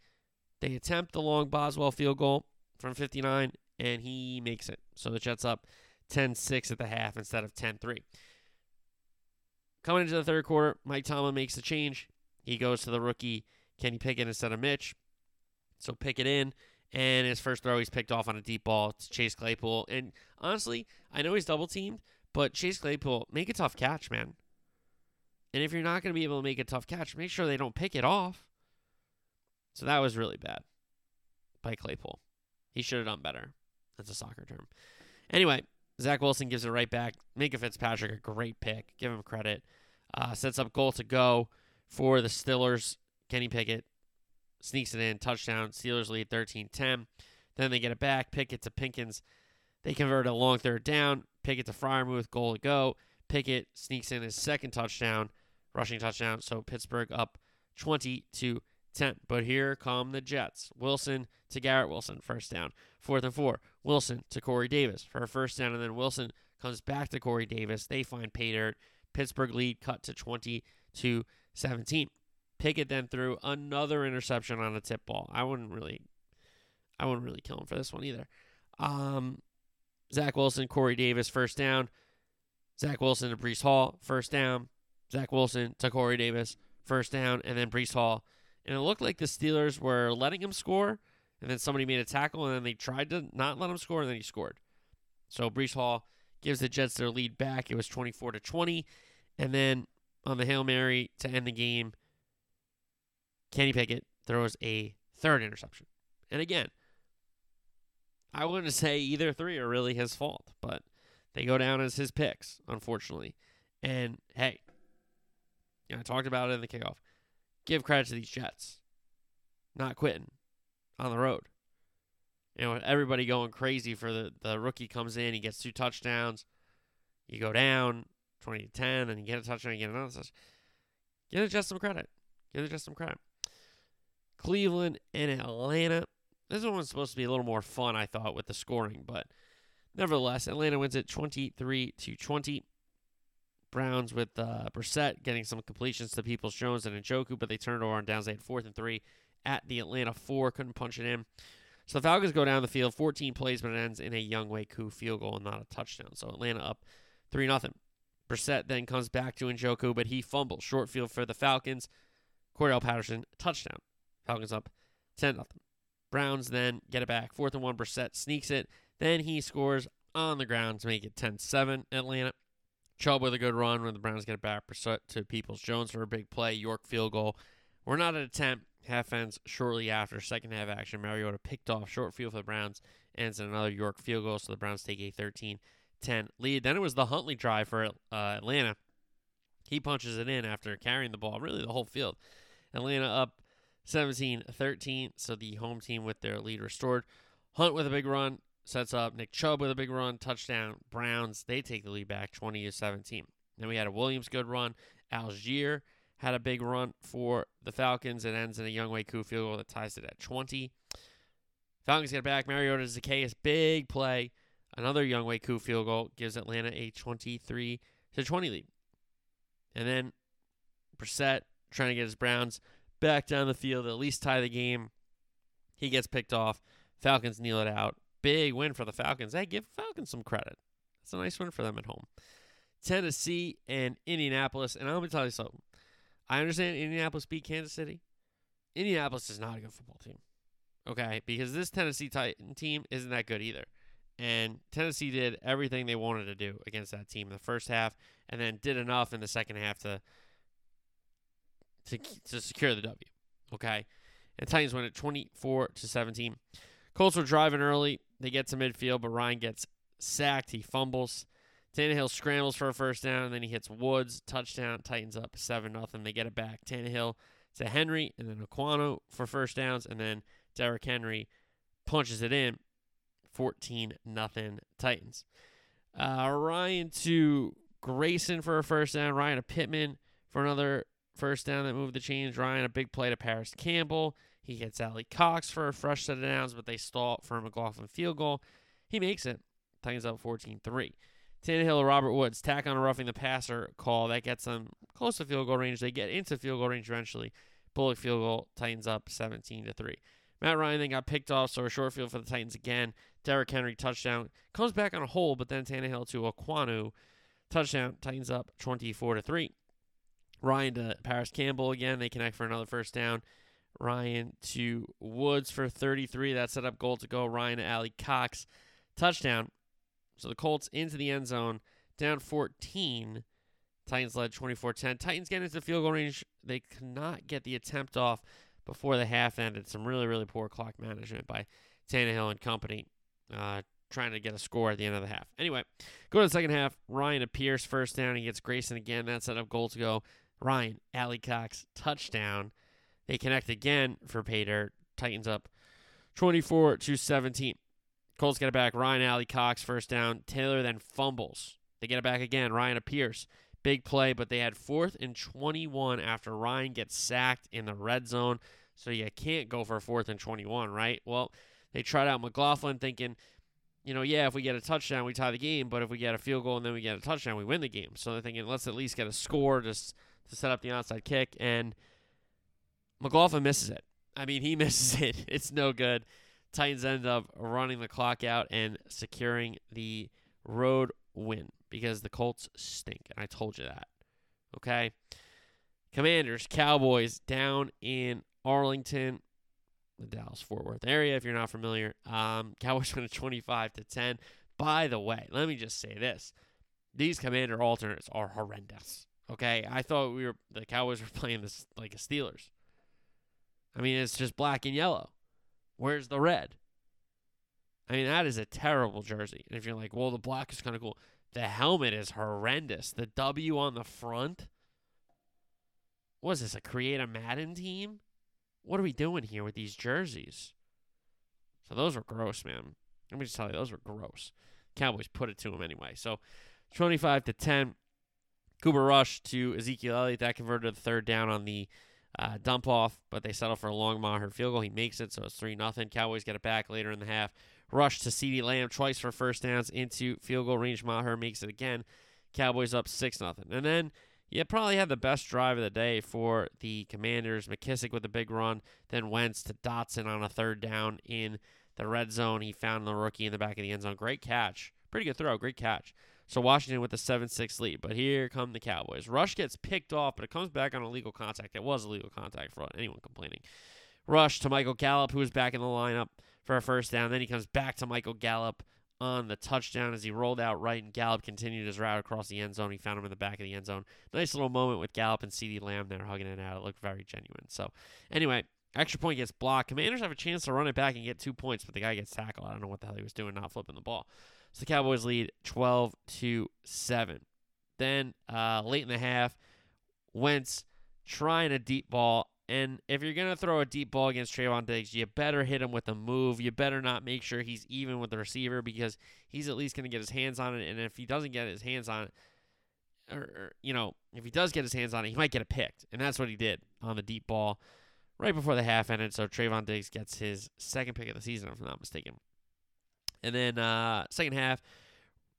they attempt the long Boswell field goal from 59, and he makes it. So the Jets up 10 6 at the half instead of 10 3. Coming into the third quarter, Mike Tomlin makes the change. He goes to the rookie Kenny Pickett instead of Mitch. So Pickett in, and his first throw, he's picked off on a deep ball to Chase Claypool. And honestly, I know he's double teamed, but Chase Claypool, make a tough catch, man. And if you're not going to be able to make a tough catch, make sure they don't pick it off. So that was really bad by Claypool. He should have done better. That's a soccer term. Anyway, Zach Wilson gives it right back. Minkah Fitzpatrick, a great pick. Give him credit. Uh, sets up goal to go for the Steelers. Kenny Pickett sneaks it in. Touchdown. Steelers lead 13 10. Then they get it back. Pickett to Pickens. They convert a long third down. Pickett to Freiermuth. Goal to go. Pickett sneaks in his second touchdown, rushing touchdown. So Pittsburgh up 20 to 10. But here come the Jets. Wilson to Garrett Wilson, first down. Fourth and four. Wilson to Corey Davis for a first down, and then Wilson comes back to Corey Davis. They find pay dirt. Pittsburgh lead cut to 20 to 17. Pickett then threw another interception on a tip ball. I wouldn't really, I wouldn't really kill him for this one either. Um, Zach Wilson, Corey Davis, first down. Zach Wilson to Breece Hall, first down. Zach Wilson to Corey Davis, first down, and then Breece Hall. And it looked like the Steelers were letting him score, and then somebody made a tackle, and then they tried to not let him score, and then he scored. So Breece Hall gives the Jets their lead back. It was 24 to 20. And then on the Hail Mary to end the game, Kenny Pickett throws a third interception. And again, I wouldn't say either three are really his fault, but they go down as his picks, unfortunately. And hey, I talked about it in the kickoff. Give credit to these Jets, not quitting on the road. You know, everybody going crazy for the the rookie comes in, he gets two touchdowns. You go down twenty to ten, and you get a touchdown, you get another touchdown. Give the Jets some credit. Give the Jets some credit. Cleveland and Atlanta. This one was supposed to be a little more fun, I thought, with the scoring, but nevertheless, Atlanta wins it 23 to 20. Browns with uh, Brissett getting some completions to Peoples Jones and Njoku, but they turned it over on downs. They had fourth and three at the Atlanta four, couldn't punch it in. So the Falcons go down the field, 14 plays, but it ends in a Younghoe Koo field goal and not a touchdown. So Atlanta up 3 0. Brissett then comes back to Njoku, but he fumbles. Short field for the Falcons. Cordarrelle Patterson, touchdown. Falcons up 10 0. Browns then get it back. Fourth and one, Brissett sneaks it. Then he scores on the ground to make it 10 7 Atlanta. Chubb with a good run when the Browns get it back. Brissett to Peoples Jones for a big play. York field goal. We're not at attempt. Half ends shortly after second half action. Mariota picked off short field for the Browns. Ends in another York field goal. So the Browns take a 13 10 lead. Then it was the Huntley drive for uh, Atlanta. He punches it in after carrying the ball, really the whole field. Atlanta up 17 13. So the home team with their lead restored. Hunt with a big run sets up Nick Chubb with a big run, touchdown. Browns, they take the lead back 20 to 17. Then we had a Williams good run. Allgeier had a big run for the Falcons. It ends in a Younghoe Koo field goal that ties it at 20. Falcons get back. Mariota Zaccheaus, big play. Another Younghoe Koo field goal gives Atlanta a 23 to 20 lead. And then Brissett trying to get his Browns back down the field, at least tie the game. He gets picked off. Falcons kneel it out. Big win for the Falcons. Hey, give Falcons some credit. It's a nice win for them at home. Tennessee and Indianapolis. And I'm going to tell you something. I understand Indianapolis beat Kansas City. Indianapolis is not a good football team. Okay? Because this Tennessee Titan team isn't that good either. And Tennessee did everything they wanted to do against that team in the first half and then did enough in the second half to to, to secure the W. Okay. And Titans win it 24 to 17. Colts were driving early. They get to midfield, but Ryan gets sacked. He fumbles. Tannehill scrambles for a first down, and then he hits Woods. Touchdown. Titans up 7 nothing. They get it back. Tannehill to Henry, and then Okonkwo for first downs, and then Derrick Henry punches it in. 14 nothing Titans. Uh, Ryan to Grayson for a first down. Ryan to Pittman for another first down that moved the chains. Ryan a big play to Parris Campbell. He hits Alie-Cox for a fresh set of downs, but they stall for a McLaughlin field goal. He makes it. Titans up 14 3. Tannehill Robert Woods tack on a roughing the passer call that gets them close to field goal range. They get into field goal range eventually. Bullock field goal, Titans up 17 to 3. Matt Ryan then got picked off, so a short field for the Titans again. Derrick Henry touchdown. Comes back on a hole, but then Tannehill to Okonkwo. Touchdown, Titans up 24 to 3. Ryan to Parris Campbell again. They connect for another first down. Ryan to Woods for 33. That set up goal to go. Ryan to Alie-Cox. Touchdown. So the Colts into the end zone, down 14. Titans led 24 10. Titans get into field goal range. They cannot get the attempt off before the half ended. Some really, really poor clock management by Tannehill and company, uh, trying to get a score at the end of the half. Anyway, go to the second half. Ryan appears first down. He gets Grayson again. That set up goal to go. Ryan, Alie-Cox, touchdown. They connect again for dirt. Titans up 24 to 17. Colts get it back. Ryan Alie-Cox first down. Taylor then fumbles. They get it back again. Ryan appears. Big play, but they had fourth and 21 after Ryan gets sacked in the red zone. So you can't go for fourth and 21, right? Well, they tried out McLaughlin thinking, you know, yeah, if we get a touchdown, we tie the game. But if we get a field goal and then we get a touchdown, we win the game. So they're thinking, let's at least get a score just to set up the onside kick. And McLaughlin misses it. I mean, he misses it. It's no good. Titans end up running the clock out and securing the road win because the Colts stink. And I told you that. Okay. Commanders, Cowboys down in Arlington, the Dallas Fort Worth area, if you're not familiar. Um, Cowboys win 25 to 10. By the way, let me just say this. These commander alternates are horrendous. Okay. I thought we were the Cowboys were playing this like a Steelers. I mean, it's just black and yellow. Where's the red? I mean, that is a terrible jersey. And if you're like, well, the black is kind of cool, the helmet is horrendous. The W on the front. Was this, a create a Madden team? What are we doing here with these jerseys? So those were gross, man. Let me just tell you, those were gross. Cowboys put it to them anyway. So 25 to 10. Cooper Rush to Ezekiel Elliott. That converted the third down on the uh, dump off, but they settle for a long Maher field goal. He makes it, so it's 3 nothing. Cowboys get it back later in the half. Rush to CeeDee Lamb twice for first downs into field goal range. Maher makes it again. Cowboys up 6 nothing. And then you probably had the best drive of the day for the Commanders. McKissic with a big run, then Wentz to Dotson on a third down in the red zone. He found the rookie in the back of the end zone. Great catch. Pretty good throw. Great catch. So Washington with a 7 6 lead. But here come the Cowboys. Rush gets picked off, but it comes back on a legal contact. It was a legal contact for anyone complaining. Rush to Michael Gallup, who is back in the lineup for a first down. Then he comes back to Michael Gallup on the touchdown as he rolled out right, and Gallup continued his route across the end zone. He found him in the back of the end zone. Nice little moment with Gallup and CeeDee Lamb there hugging it out. It looked very genuine. So, anyway, extra point gets blocked. Commanders have a chance to run it back and get two points, but the guy gets tackled. I don't know what the hell he was doing, not flipping the ball. So the Cowboys lead 12 to 7. Then uh, late in the half, Wentz trying a deep ball. And if you're going to throw a deep ball against Trevon Diggs, you better hit him with a move. You better not make sure he's even with the receiver because he's at least going to get his hands on it. And if he doesn't get his hands on it, or, or, you know, if he does get his hands on it, he might get it picked. And that's what he did on the deep ball right before the half ended. So Trevon Diggs gets his second pick of the season, if I'm not mistaken. And then uh, second half,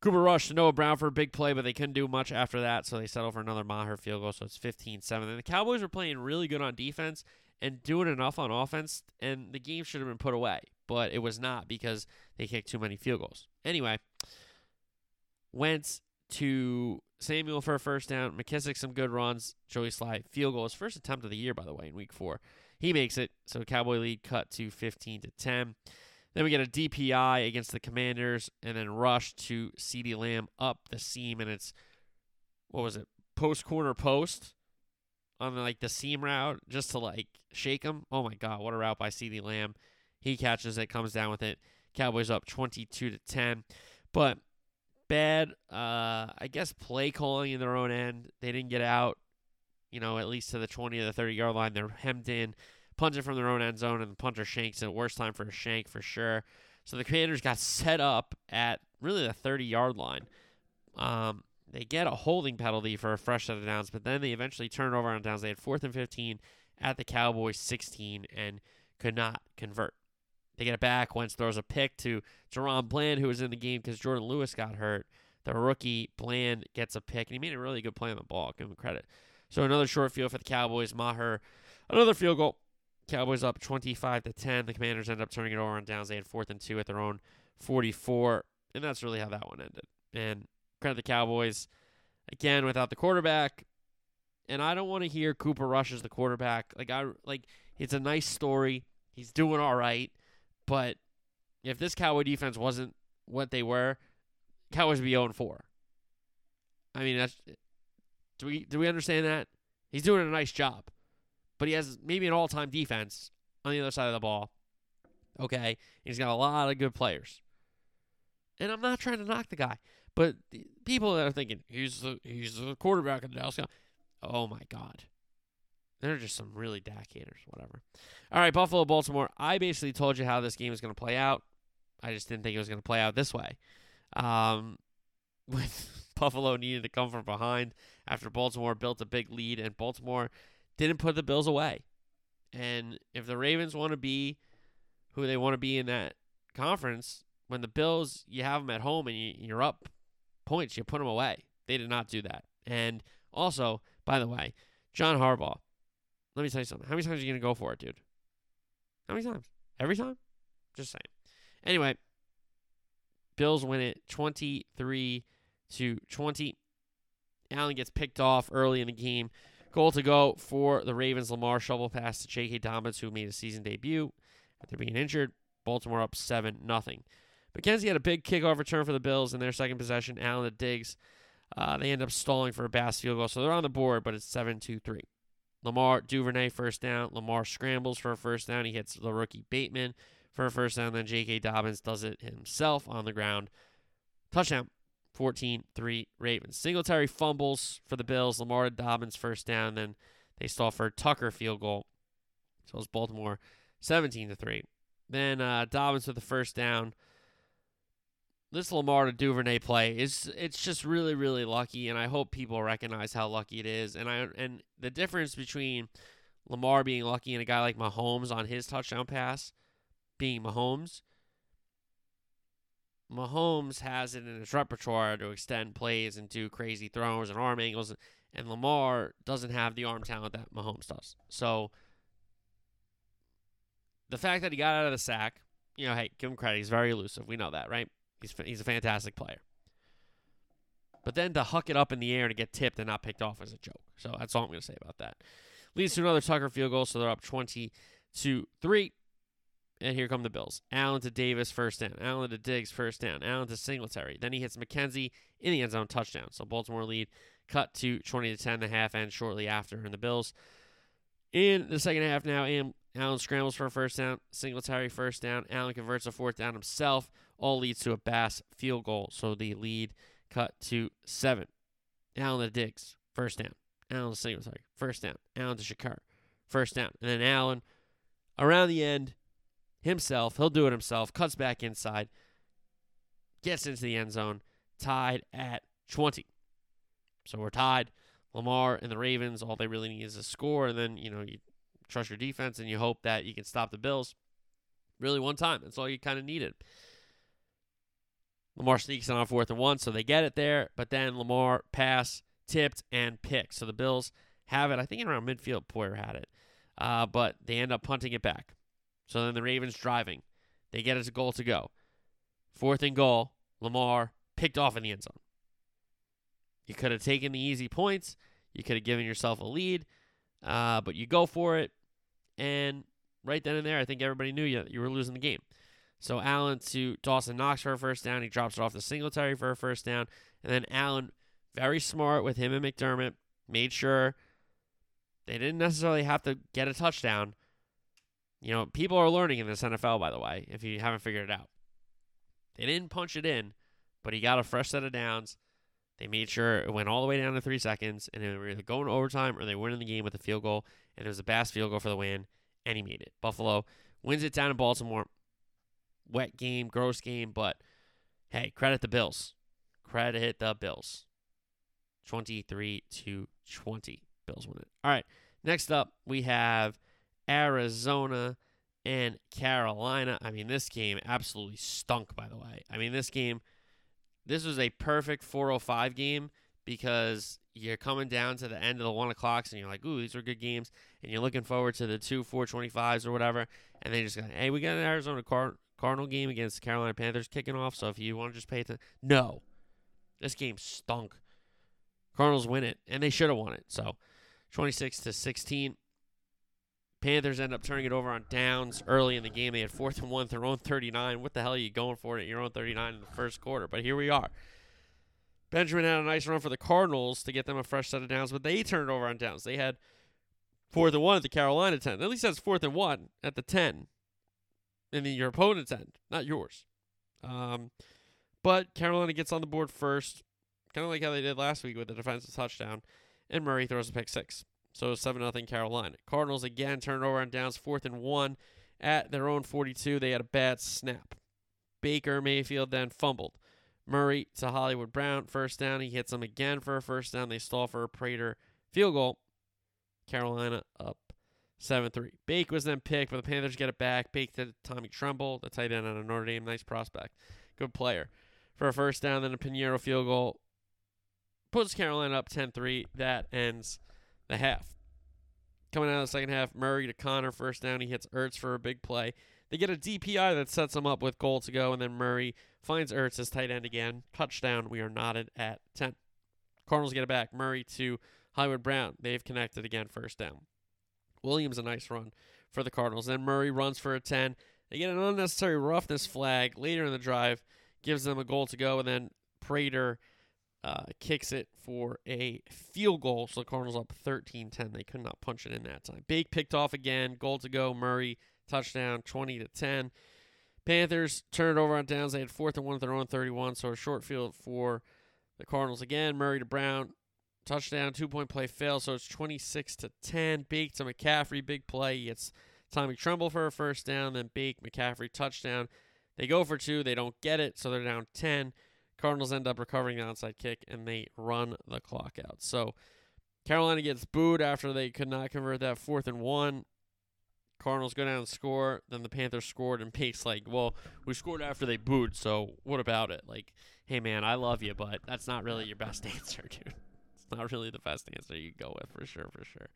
Cooper Rush to Noah Brown for a big play, but they couldn't do much after that, so they settle for another Maher field goal. So it's 15-7. And the Cowboys were playing really good on defense and doing enough on offense, and the game should have been put away, but it was not because they kicked too many field goals. Anyway, went to Samuel for a first down. McKissic some good runs. Joey Slye field goal. His first attempt of the year, by the way, in week four. He makes it. So Cowboy lead cut to 15 to 10. Then we get a DPI against the Commanders, and then rush to CeeDee Lamb up the seam, and it's what was it? Post corner post, on like the seam route just to like shake him. Oh my god, what a route by CeeDee Lamb. He catches it, comes down with it. Cowboys up 22 to 10. But bad uh I guess play calling in their own end. They didn't get out, you know, at least to the 20 or the 30 yard line. They're hemmed in, punting from their own end zone and the punter shanks it. Worst time for a shank for sure. So the Commanders got set up at really the 30 yard line. Um, they get a holding penalty for a fresh set of downs, but then they eventually turn over on downs. They had fourth and 15 at the Cowboys 16 and could not convert. They get it back. Wentz throws a pick to DaRon Bland, who was in the game because Jourdan Lewis got hurt. The rookie Bland gets a pick, and he made a really good play on the ball. Give him credit. So another short field for the Cowboys. Maher, another field goal. Cowboys up 25 to 10. The Commanders end up turning it over on downs. They had fourth and two at their own 44, and that's really how that one ended. And credit the Cowboys again without the quarterback. And I don't want to hear Cooper Rush as the quarterback. Like I like it's a nice story. He's doing all right, but if this Cowboy defense wasn't what they were, Cowboys would be 0 4. I mean, that's do we do we understand that? He's doing a nice job. But he has maybe an all-time defense on the other side of the ball. Okay, he's got a lot of good players. And I'm not trying to knock the guy. But people that are thinking he's the he's the quarterback of the Dallas Cowboys. Oh my God, they're just some really Dak haters. Whatever. All right, Buffalo, Baltimore. I basically told you how this game was going to play out. I just didn't think it was going to play out this way. Um, with Buffalo needing to come from behind after Baltimore built a big lead, and Baltimore didn't put the Bills away. And if the Ravens want to be who they want to be in that conference, when the Bills you have them at home and you, you're up points, you put them away. They did not do that. And also, by the way, John Harbaugh. Let me tell you something. How many times are you gonna go for it, dude? How many times? Every time? Just saying. Anyway, Bills win it 23 to 20. Allen gets picked off early in the game. Goal to go for the Ravens. Lamar shovel pass to J.K. Dobbins, who made a season debut after being injured. Baltimore up 7 nothing. McKenzie had a big kickoff return for the Bills in their second possession. Allen to Diggs. Uh, they end up stalling for a Bass field goal, so they're on the board, but it's 7 2 3. Lamar Duvernay first down. Lamar scrambles for a first down. He hits the rookie Bateman for a first down. Then J.K. Dobbins does it himself on the ground. Touchdown. 14 3 Ravens. Singletary fumbles for the Bills. Lamar Dobbins first down. Then they stall for a Tucker field goal. So it's Baltimore 17 to 3. Then uh, Dobbins with the first down this Lamar to Duvernay play is it's just really really lucky, and I hope people recognize how lucky it is. And I and the difference between Lamar being lucky and a guy like Mahomes on his touchdown pass being Mahomes. Mahomes has it in his repertoire to extend plays and do crazy throws and arm angles, and Lamar doesn't have the arm talent that Mahomes does. So the fact that he got out of the sack, you know, hey, give him credit. He's very elusive. We know that, right? He's he's a fantastic player. But then to huck it up in the air and to get tipped and not picked off is a joke. So that's all I'm going to say about that. Leads to another Tucker field goal, so they're up 20 to 3. And here come the Bills. Allen to Davis, first down. Allen to Diggs, first down. Allen to Singletary. Then he hits McKenzie in the end zone, touchdown. So Baltimore lead cut to 20 to 10, the half end shortly after. And the Bills in the second half now, Allen scrambles for a first down. Singletary, first down. Allen converts a fourth down himself all leads to a Bass field goal. So the lead cut to seven. Allen to Diggs, first down. Allen to Singletary, first down. Allen to Shakir, first down. And then Allen, around the end, himself, he'll do it himself, cuts back inside, gets into the end zone, tied at 20. So we're tied. Lamar and the Ravens, all they really need is a score, and then, you know, you trust your defense and you hope that you can stop the Bills. Really, one time. That's all you kind of needed. Lamar sneaks in on fourth and one, so they get it there. But then Lamar pass, tipped, and picked. So the Bills have it. I think around midfield, Poyer had it. Uh, but they end up punting it back. So then the Ravens driving. They get it a goal to go. Fourth and goal. Lamar picked off in the end zone. You could have taken the easy points. You could have given yourself a lead. Uh, but you go for it. And right then and there, I think everybody knew you, you were losing the game. So Allen to Dawson Knox for a first down. He drops it off to Singletary for a first down. And then Allen, very smart with him and McDermott, made sure They didn't necessarily have to get a touchdown. You know, people are learning in this NFL, by the way, if you haven't figured it out. They didn't punch it in, but he got a fresh set of downs. They made sure it went all the way down to three seconds, and they were either going to overtime or they win in the game with a field goal, and it was a Bass field goal for the win, and he made it. Buffalo wins it down in Baltimore. Wet game, gross game, but hey, credit the Bills. Credit the Bills. 23 to 20. Bills win it. All right. Next up, we have Arizona and Carolina. I mean, this game absolutely stunk, by the way. I mean, this game, this was a perfect 405 game because you're coming down to the end of the one o'clocks and you're like, ooh, these are good games. And you're looking forward to the two 425s or whatever. And they just go, hey, we got an Arizona Car- Cardinal game against the Carolina Panthers kicking off. So if you want to just pay attention, no. This game stunk. Cardinals win it, and they should have won it. So 26 to 16. Panthers end up turning it over on downs early in the game. They had fourth and one, their own 39. What the hell are you going for at your own 39 in the first quarter? But here we are. Benjamin had a nice run for the Cardinals to get them a fresh set of downs, but they turned it over on downs. They had fourth and one at the Carolina 10. At least that's fourth and one at the 10. And then your opponent's end, not yours. Um, but Carolina gets on the board first, kind of like how they did last week with the defensive touchdown, and Murray throws a pick six. So 7 0 Carolina. Cardinals again turned over on downs, fourth and one at their own 42. They had a bad snap. Baker Mayfield then fumbled. Murray to Hollywood Brown, first down. He hits them again for a first down. They stall for a Prater field goal. Carolina up 7 3. Bake was then picked, but the Panthers get it back. Bake to Tommy Tremble, the tight end out of Notre Dame. Nice prospect. Good player. For a first down, then a Piñeiro field goal. Puts Carolina up 10 3. That ends the half. Coming out of the second half, Murray to Connor, first down. He hits Ertz for a big play. They get a DPI that sets them up with goal to go, and then Murray finds Ertz as tight end again. Touchdown. We are knotted at 10. Cardinals get it back. Murray to Hollywood Brown. They've connected again, first down. Williams, a nice run for the Cardinals. Then Murray runs for a 10. They get an unnecessary roughness flag later in the drive, gives them a goal to go, and then Prater uh, kicks it for a field goal. So the Cardinals up 13 10. They could not punch it in that time. Bake picked off again. Goal to go. Murray, touchdown 20 to 10. Panthers turned over on downs. They had fourth and one at their own 31. So a short field for the Cardinals again. Murray to Brown. Touchdown, two point play fail. So it's 26 to 10. Bake to McCaffrey. Big play. It's Tommy Tremble for a first down. Then Bake, McCaffrey, touchdown. They go for two. They don't get it. So they're down 10. Cardinals end up recovering the onside kick and they run the clock out. So Carolina gets booed after they could not convert that fourth and one. Cardinals go down and score. Then the Panthers scored, and Pake's like, "Well, we scored after they booed, so what about it?" Like, hey man, I love you, but that's not really your best answer, dude. It's not really the best answer you go with for sure, for sure.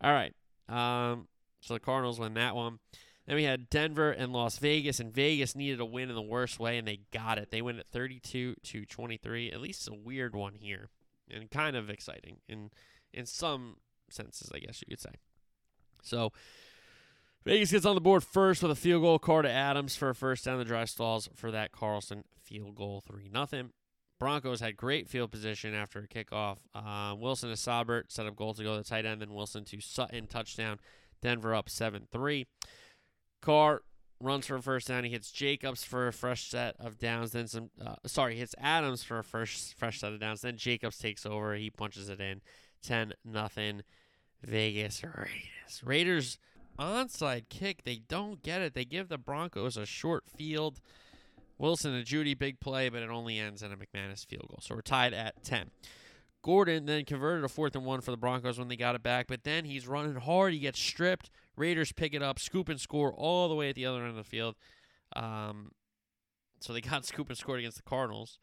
All right, um, so the Cardinals win that one. Then we had Denver and Las Vegas, and Vegas needed a win in the worst way, and they got it. They win at 32 to 23. At least a weird one here, and kind of exciting in in some senses, I guess you could say. So Vegas gets on the board first with a field goal. Carter Adams for a first down. The dry stalls for that Carlson field goal, three nothing. Broncos had great field position after a kickoff. Uh, Wilson to Saubert set up goal to go to the tight end, then Wilson to Sutton touchdown. Denver up seven three. Carr runs for a first down. He hits Jacobs for a fresh set of downs. Then some, uh, sorry, hits Adams for a first fresh set of downs. Then Jacobs takes over. He punches it in. Ten nothing. Vegas Raiders. Raiders onside kick. They don't get it. They give the Broncos a short field. Wilson and Jeudy big play, but it only ends in a McManus field goal. So we're tied at ten. Gordon then converted a fourth and one for the Broncos when they got it back, but then he's running hard. He gets stripped. Raiders pick it up, scoop and score all the way at the other end of the field. Um, so they got scoop and scored against the Cardinals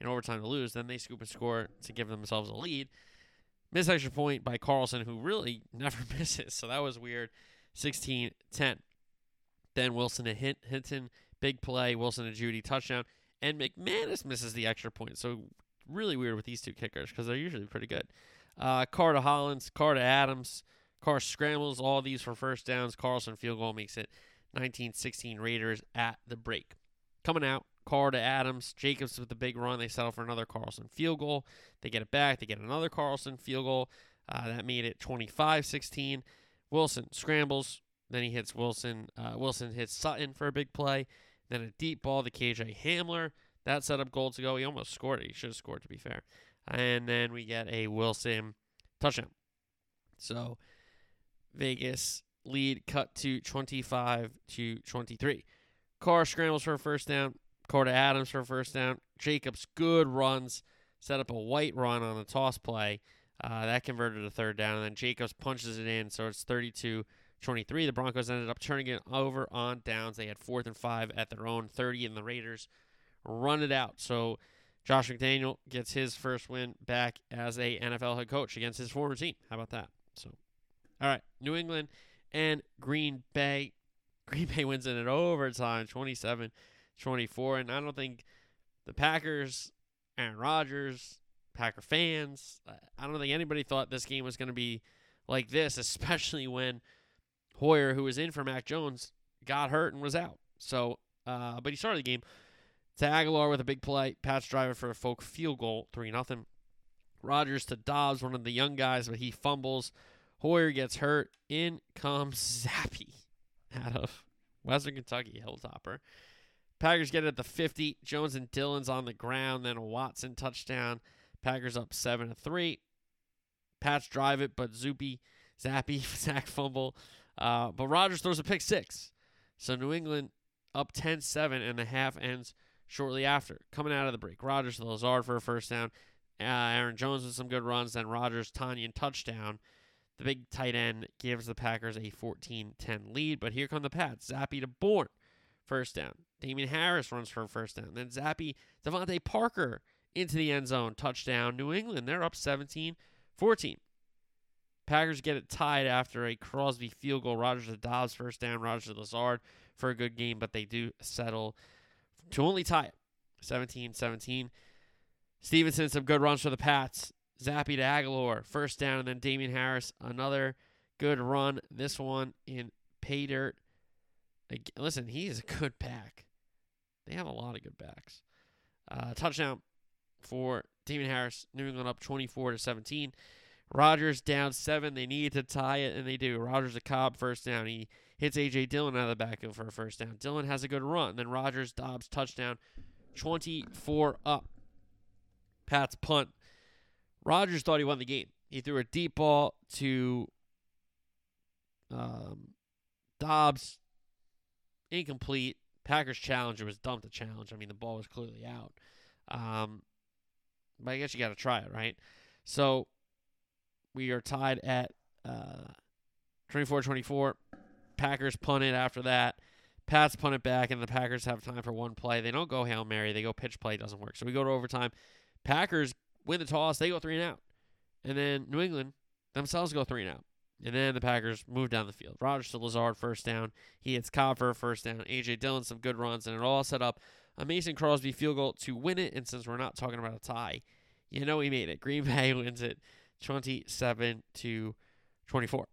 in overtime to lose. Then they scoop and score to give themselves a lead. Missed extra point by Carlson, who really never misses. So that was weird. 16 10. Then Wilson to hit Hinton, big play. Wilson to Jeudy, touchdown. And McManus misses the extra point. So really weird with these two kickers because they're usually pretty good. Uh, Carr to Hollins, Carter Adams. Carr scrambles all these for first downs. Carlson field goal makes it 19-16 Raiders at the break. Coming out, Carr to Adams. Jacobs with the big run. They settle for another Carlson field goal. They get it back. They get another Carlson field goal. Uh, that made it 25-16. Wilson scrambles, then he hits Wilson. Uh, Wilson hits Sutton for a big play, then a deep ball to KJ Hamler. That set up goal to go. He almost scored it. He should have scored, to be fair. And then we get a Wilson touchdown. So Vegas lead cut to 25 to 23. Carr scrambles for a first down. Carter Adams for a first down. Jacobs good runs, set up a white run on a toss play. Uh, that converted a third down, and then Jacobs punches it in, so it's 32 23. The Broncos ended up turning it over on downs. They had fourth and five at their own 30, and the Raiders run it out. So Josh McDaniel gets his first win back as a NFL head coach against his former team. How about that? So, all right, New England and Green Bay. Green Bay wins in an overtime, 27 24. And I don't think the Packers, Aaron Rodgers, Packer fans, I don't think anybody thought this game was going to be like this, especially when Hoyer, who was in for Mac Jones, got hurt and was out. So, uh, but he started the game. To Agholor with a big play. Pat's driver for a Folk field goal, 3 0. Rodgers to Dobbs, one of the young guys, but he fumbles. Hoyer gets hurt. In comes Zappe out of Western Kentucky, Hilltopper. Packers get it at the 50. Jones and Dillon's on the ground. Then a Watson touchdown. Packers up 7 to 3. Pats drive it, but Zuppy, Zappe, sack fumble. Uh, but Rodgers throws a pick six. So New England up 10 7, and the half ends shortly after. Coming out of the break, Rodgers to Lazard for a first down. Uh, Aaron Jones with some good runs. Then Rodgers, Tonyan touchdown. The big tight end gives the Packers a 14 10 lead. But here come the Pats. Zappe to Bourne, first down. Damien Harris runs for a first down. Then Zappe, DeVante Parker into the end zone, touchdown. New England, they're up 17 14. Packers get it tied after a Crosby field goal. Rodgers to Dobbs, first down. Rodgers to Lazard for a good game, but they do settle to only tie it 17 17. Stevenson, some good runs for the Pats. Zappe to Agholor, first down, and then Damien Harris, another good run. This one in pay dirt. Listen, he is a good back. They have a lot of good backs. Uh, touchdown for Damien Harris. New England up 24 to 17. Rodgers down seven. They need to tie it, and they do. Rodgers to Cobb first down. He hits A.J. Dillon out of the backfield for a first down. Dillon has a good run. Then Rodgers, Dobbs, touchdown. 24 up. Pat's punt. Rodgers thought he won the game. He threw a deep ball to um, Dobbs. Incomplete. Packers challenger was dumped a challenge. I mean, the ball was clearly out. Um, but I guess you got to try it, right? So we are tied at uh, 24-24. Packers punt it after that. Pats punt it back, and the Packers have time for one play. They don't go Hail Mary. They go pitch play. It doesn't work. So we go to overtime. Packers win the toss. They go three and out. And then New England themselves go three and out. And then the Packers move down the field. Rodgers to Lazard, first down. He hits Cobb for a first down. A.J. Dillon, some good runs. And it all set up a Mason Crosby field goal to win it. And since we're not talking about a tie, you know he made it. Green Bay wins it 27 to 24.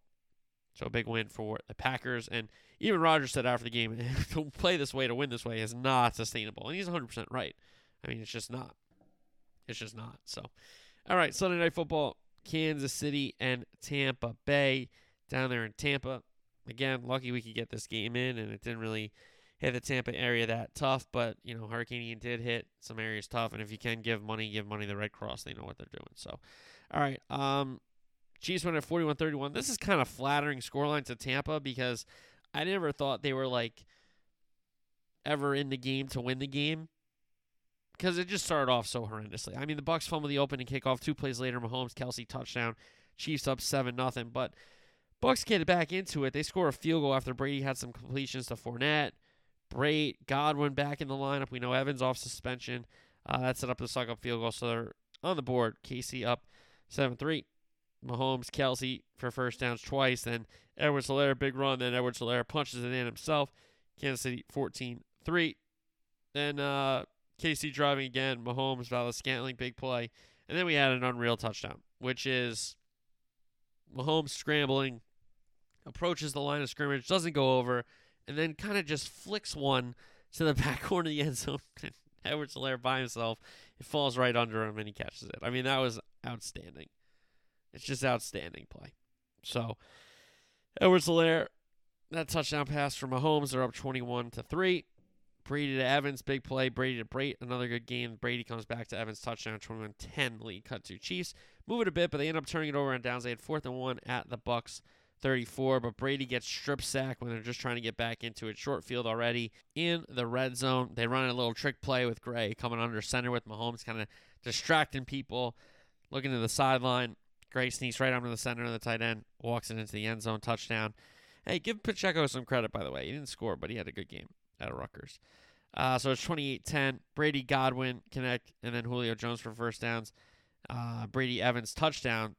So a big win for the Packers. And even Rodgers said after the game, to play this way, to win this way, is not sustainable. And he's 100% right. I mean, it's just not. It's just not. So, all right, Sunday Night Football, Kansas City and Tampa Bay down there in Tampa. Again, lucky we could get this game in, and it didn't really hit the Tampa area that tough. But, you know, Hurricane Ian did hit some areas tough. And if you can give money, give money to the Red Cross. They know what they're doing. So, all right. Um, Chiefs went at 41 31. This is kind of flattering scoreline to Tampa because I never thought they were like ever in the game to win the game because it just started off so horrendously. I mean, the Bucs fumble the opening kickoff. Two plays later, Mahomes, Kelce touchdown. Chiefs up seven nothing. But Bucs get back into it. They score a field goal after Brady had some completions to Fournette. Brate, Godwin back in the lineup. We know Evans off suspension. Uh, that set up the Succop field goal, so they're on the board. KC up 7 3. Mahomes, Kelce for first downs twice. Then Edwards Helaire, big run. Then Edwards Helaire punches it in himself. Kansas City 14 3. Then uh, KC driving again. Mahomes, Valdes-Scantling, big play. And then we had an unreal touchdown, which is Mahomes scrambling, approaches the line of scrimmage, doesn't go over, and then kind of just flicks one to the back corner of the end zone. Edwards Helaire by himself. It falls right under him and he catches it. I mean, that was outstanding. It's just outstanding play. So, Edwards Helaire, that touchdown pass from Mahomes, they're up 21 to 3. Brady to Evans, big play. Brady to Brate, another good game. Brady comes back to Evans, touchdown, 21 10 lead, cut to Chiefs. Move it a bit, but they end up turning it over on downs. They had fourth and one at the Bucs 34, but Brady gets strip sacked when they're just trying to get back into it. Short field already in the red zone. They run a little trick play with Gray coming under center with Mahomes, kind of distracting people, looking to the sideline. Gray sneaks right under the center of the tight end, walks it into the end zone, touchdown. Hey, give Pacheco some credit, by the way. He didn't score, but he had a good game at Rutgers. Uh, so it's 28 10. Brady Godwin connect, and then Julio Jones for first downs. Uh, Brady Evans touchdown.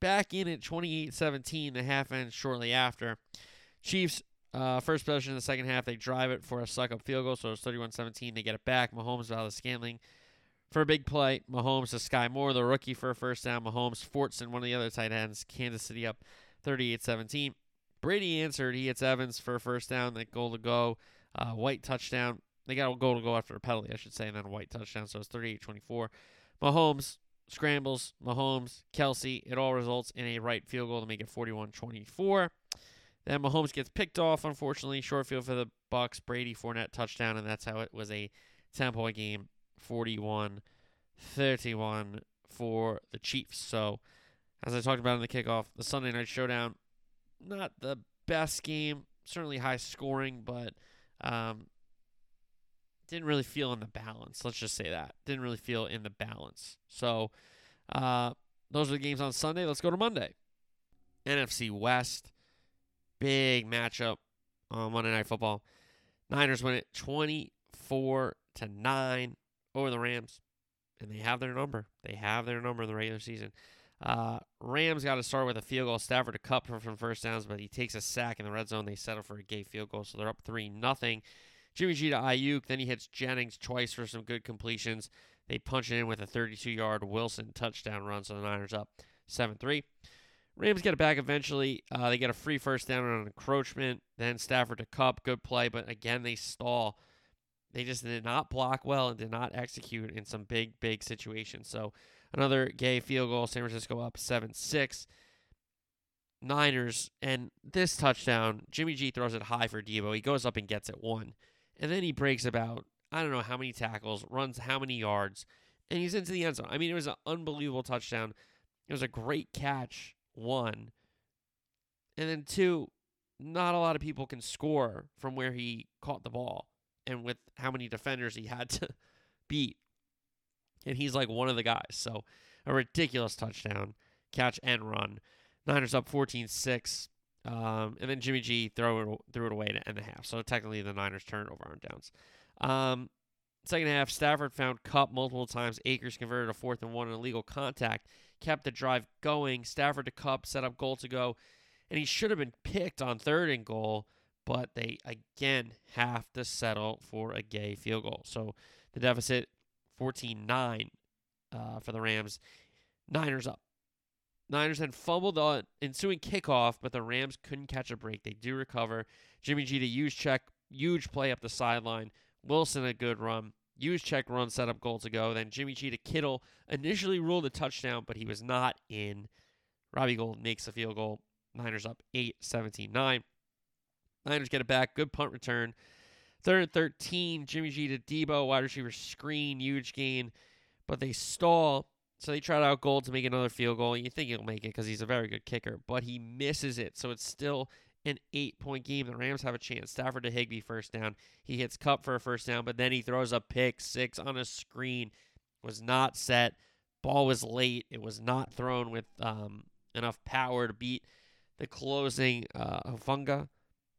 Back in at 28 17, the half ends shortly after. Chiefs, uh, first possession in the second half, they drive it for a Succop field goal, so it's 31 17. They get it back. Mahomes, Valdes-Scantling for a big play. Mahomes to Skyy Moore, the rookie for a first down. Mahomes, Fortson, one of the other tight ends. Kansas City up 38 17. Brady answered. He hits Evans for a first down. That goal to go. Uh, White touchdown. They got a goal to go after a penalty, I should say, and then a White touchdown. So it's 38 24. Mahomes scrambles, Mahomes, Kelce. It all results in a right field goal to make it 41 24. Then Mahomes gets picked off, unfortunately. Short field for the Bucks. Brady Fournette touchdown, and that's how it was a 10 point game 41 31 for the Chiefs. So, as I talked about in the kickoff, the Sunday night showdown, not the best game, certainly high scoring, but um, didn't really feel in the balance. Let's just say that. Didn't really feel in the balance. So, uh, those are the games on Sunday. Let's go to Monday. NFC West, big matchup on Monday Night Football. Niners win it 24 to 9 over the Rams, and they have their number. They have their number in the regular season. Uh, Rams got to start with a field goal. Stafford a Kupp from, first downs, but he takes a sack in the red zone. They settle for a Gay field goal, so they're up 3 nothing. Jimmy G to Aiyuk. Then he hits Jennings twice for some good completions. They punch it in with a 32 yard Wilson touchdown run, so the Niners up 7 3. Rams get it back eventually. Uh, they get a free first down on an encroachment. Then Stafford to Kupp, Good play, but again, they stall. They just did not block well and did not execute in some big, big situations. So another Gay field goal. San Francisco up 7 6. Niners, and this touchdown, Jimmy G throws it high for Deebo. He goes up and gets it one. And then he breaks about, I don't know how many tackles, runs how many yards, and he's into the end zone. I mean, it was an unbelievable touchdown. It was a great catch, one. And then two, not a lot of people can score from where he caught the ball and with how many defenders he had to beat. And he's like one of the guys. So a ridiculous touchdown, catch and run. Niners up 14 6. Um, and then Jimmy G throw it, threw it away to end the half. So technically the Niners turnover on downs. Um, second half, Stafford found Kupp multiple times. Akers converted a fourth and one in illegal contact, kept the drive going. Stafford to Kupp set up goal to go, and he should have been picked on third and goal, but they again have to settle for a Gay field goal. So the deficit 14 9 uh, for the Rams. Niners up. Niners then fumbled the ensuing kickoff, but the Rams couldn't catch a break. They do recover. Jimmy G to Juszczyk, huge play up the sideline. Wilson a good run. Juszczyk run, set up goal to go. Then Jimmy G to Kittle initially ruled a touchdown, but he was not in. Robbie Gould makes a field goal. Niners up 8 17 9. Niners get it back. Good punt return. Third and 13. Jimmy G to Deebo. Wide receiver screen. Huge gain. But they stall. So they tried out Gould to make another field goal. You think he'll make it because he's a very good kicker, but he misses it. So it's still an eight point game. The Rams have a chance. Stafford to Higbee first down. He hits Kupp for a first down, but then he throws a pick six on a screen. Was not set. Ball was late. It was not thrown with um, enough power to beat the closing uh, Hufanga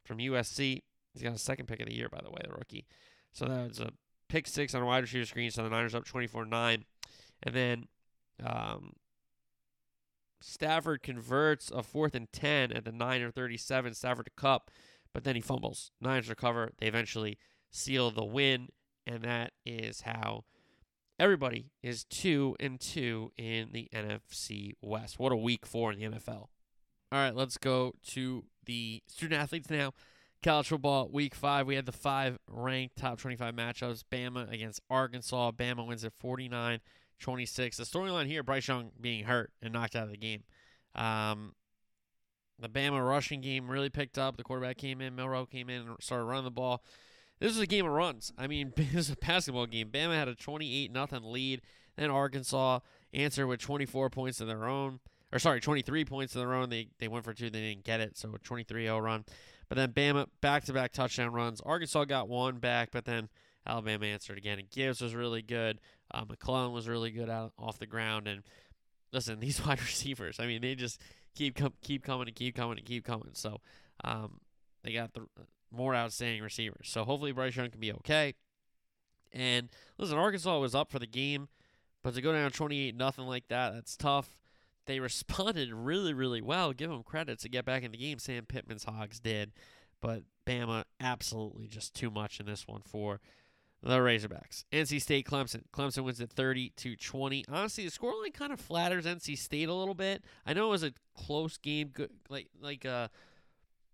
from USC. He's got a second pick of the year, by the way, the rookie. So that was a pick six on a wide receiver screen. So the Niners up 24 9. And then um, Stafford converts a fourth and 10 at the 9 or 37. Stafford to Kupp, but then he fumbles. Niners recover. They eventually seal the win, and that is how everybody is 2 and 2 in the NFC West. What a week four in the NFL. All right, let's go to the student athletes now. College football week five, we had the five ranked top 25 matchups. Bama against Arkansas. Bama wins at 49 26. The storyline here, Bryce Young being hurt and knocked out of the game. Um, the Bama rushing game really picked up. The quarterback came in, Milroe came in and started running the ball. This was a game of runs. I mean, this is a basketball game. Bama had a 28 nothing lead. Then Arkansas answered with 24 points of their own. Or sorry, 23 points of their own. They they went for two. They didn't get it. So a 23-0 run. But then Bama back-to-back touchdown runs. Arkansas got one back, but then Alabama answered again. And Gibbs was really good. Uh, McClellan was really good out off the ground. And listen, these wide receivers, I mean, they just keep com- keep coming and keep coming and keep coming. So um, they got the more outstanding receivers. So hopefully Bryce Young can be okay. And listen, Arkansas was up for the game, but to go down 28 nothing like that, that's tough. They responded really, really well. Give them credit to get back in the game. Sam Pittman's Hogs did, but Bama absolutely just too much in this one for the Razorbacks. NC State Clemson. Clemson wins at 30 to 20. Honestly, the scoreline kind of flatters NC State a little bit. I know it was a close game, good like like uh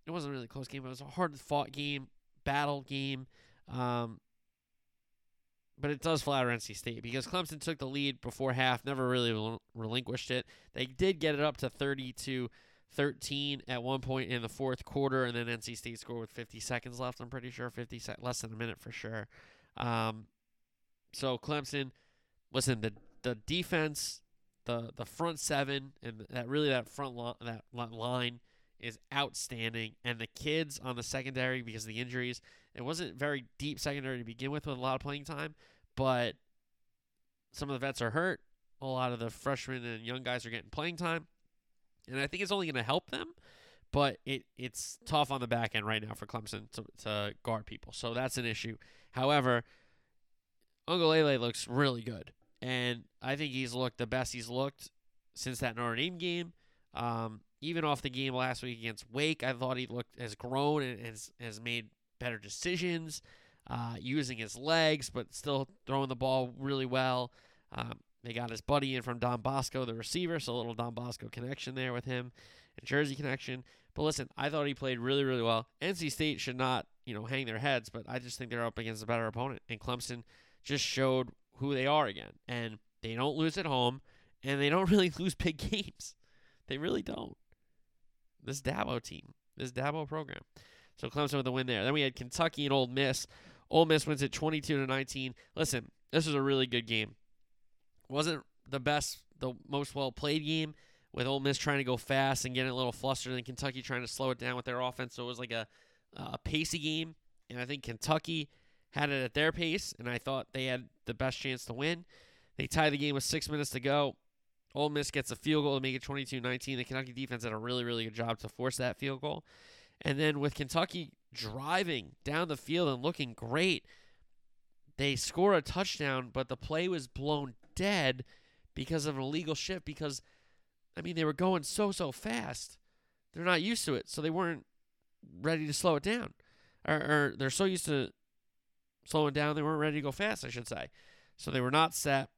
it wasn't really a close game. It was a hard fought game, battle game. Um but it does flatter NC State because Clemson took the lead before half, never really rel- relinquished it. They did get it up to 30 to 13 at one point in the fourth quarter, and then NC State scored with 50 seconds left. I'm pretty sure 50 se- less than a minute for sure. Um, so Clemson, listen, the the defense, the the front seven, and that really that front li- that line is outstanding, and the kids on the secondary because of the injuries. It wasn't very deep secondary to begin with, with a lot of playing time, but some of the vets are hurt. A lot of the freshmen and young guys are getting playing time, and I think it's only going to help them. But it it's tough on the back end right now for Clemson to, to guard people, so that's an issue. However, Uiagalelei looks really good, and I think he's looked the best he's looked since that Notre Dame game. Um, even off the game last week against Wake, I thought he looked has grown and has has made better decisions, uh, using his legs, but still throwing the ball really well. Um, they got his buddy in from Don Bosco, the receiver, so a little Don Bosco connection there with him, and Jersey connection. But listen, I thought he played really, really well. NC State should not, you know, hang their heads, but I just think they're up against a better opponent, and Clemson just showed who they are again, and they don't lose at home, and they don't really lose big games. They really don't. This Dabo team, this Dabo program. So Clemson with the win there. Then we had Kentucky and Ole Miss. Ole Miss wins at 22 to 19. Listen, this was a really good game. Wasn't the best, the most well played game with Ole Miss trying to go fast and getting a little flustered, and Kentucky trying to slow it down with their offense. So it was like a a pacey game, and I think Kentucky had it at their pace, and I thought they had the best chance to win. They tie the game with six minutes to go. Ole Miss gets a field goal to make it 22-19. The Kentucky defense did a really, really good job to force that field goal. And then with Kentucky driving down the field and looking great, they score a touchdown, but the play was blown dead because of an illegal shift. Because, I mean, they were going so, so fast. They're not used to it, so they weren't ready to slow it down. Or, or they're so used to slowing down, they weren't ready to go fast, I should say. So they were not set.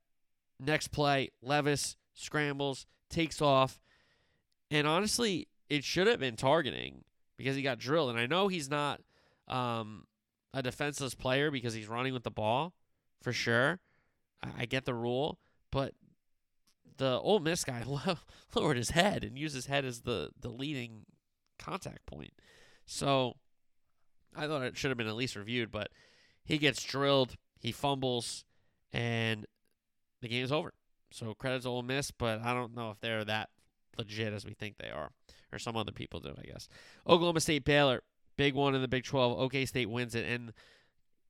Next play, Levis scrambles, takes off. And honestly, it should have been targeting because he got drilled. And I know he's not um, a defenseless player because he's running with the ball for sure. I, I get the rule, but the Ole Miss guy lowered his head and used his head as the, the leading contact point. So I thought it should have been at least reviewed, but he gets drilled, he fumbles, and the game's over. So credits Ole Miss, but I don't know if they're that legit as we think they are, or some other people do, I guess. Oklahoma State Baylor, big one in the Big 12. OK State wins it, and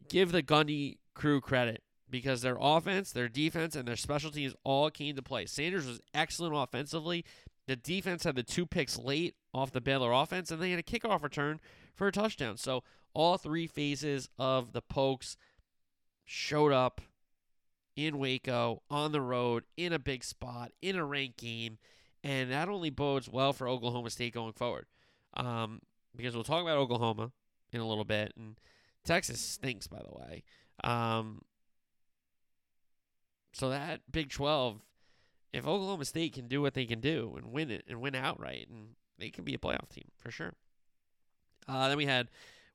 give the Gundy crew credit because their offense, their defense, and their special teams all came to play. Sanders was excellent offensively. The defense had the two picks late off the Baylor offense, and they had a kickoff return for a touchdown. So all three phases of the Pokes showed up in Waco, on the road, in a big spot, in a ranked game, and that only bodes well for Oklahoma State going forward. Um, because we'll talk about Oklahoma in a little bit, and Texas stinks, by the way. Um, so that Big 12, if Oklahoma State can do what they can do and win it and win outright, and they can be a playoff team for sure. Uh, then we had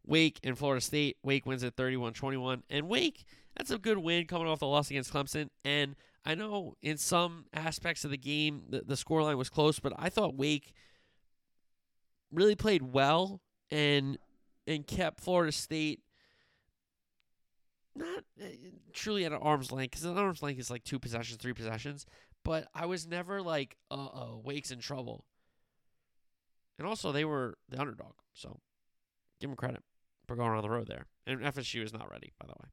Wake and Florida State. Wake wins at 31 21. And Wake, that's a good win coming off the loss against Clemson. And I know in some aspects of the game the, the scoreline was close, but I thought Wake really played well and and kept Florida State not uh, truly at an arm's length because an arm's length is like two possessions, three possessions. But I was never like, uh oh, Wake's in trouble. And also, they were the underdog, so give them credit for going on the road there. And FSU is not ready, by the way.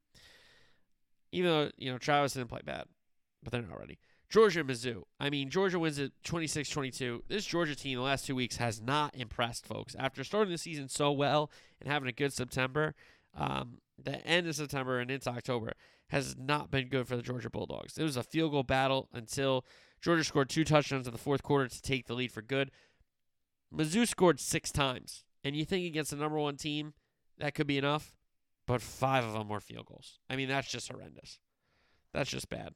Even though you know Travis didn't play bad, but they're not ready. Georgia and Mizzou. I mean, Georgia wins it 26 22. This Georgia team, the last two weeks, has not impressed, folks. After starting the season so well and having a good September, um, the end of September and into October has not been good for the Georgia Bulldogs. It was a field goal battle until Georgia scored two touchdowns in the fourth quarter to take the lead for good. Mizzou scored six times. And you think against the number one team, that could be enough? But five of them were field goals. I mean, that's just horrendous. That's just bad.